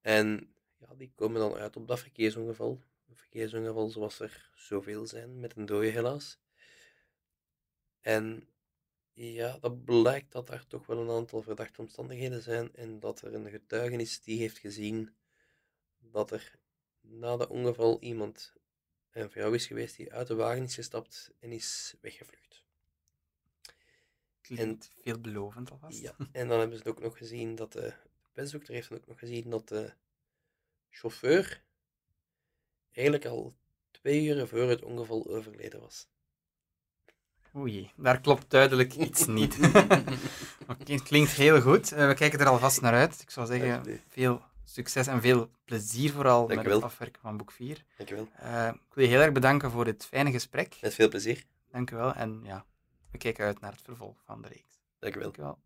En ja, die komen dan uit op dat verkeersongeval. Een verkeersongeval zoals er zoveel zijn, met een dode helaas. En ja, dat blijkt dat er toch wel een aantal verdachte omstandigheden zijn en dat er een getuige is die heeft gezien dat er na dat ongeval iemand, een vrouw is geweest die uit de wagen is gestapt en is weggevlucht. Klinkt veelbelovend alvast. Ja, en dan hebben ze ook nog gezien dat de, pestdokter heeft ook nog gezien dat de chauffeur eigenlijk al twee uur voor het ongeval overleden was. Oei, daar klopt duidelijk iets niet. Oké, het klinkt heel goed. Eh, we kijken er alvast naar uit. Ik zou zeggen, veel succes en veel plezier vooral met het afwerken van boek 4. Dankjewel. Eh, ik wil je heel erg bedanken voor dit fijne gesprek. Met veel plezier. Dank u wel. En ja, we kijken uit naar het vervolg van de reeks. Dankjewel. Dank u wel.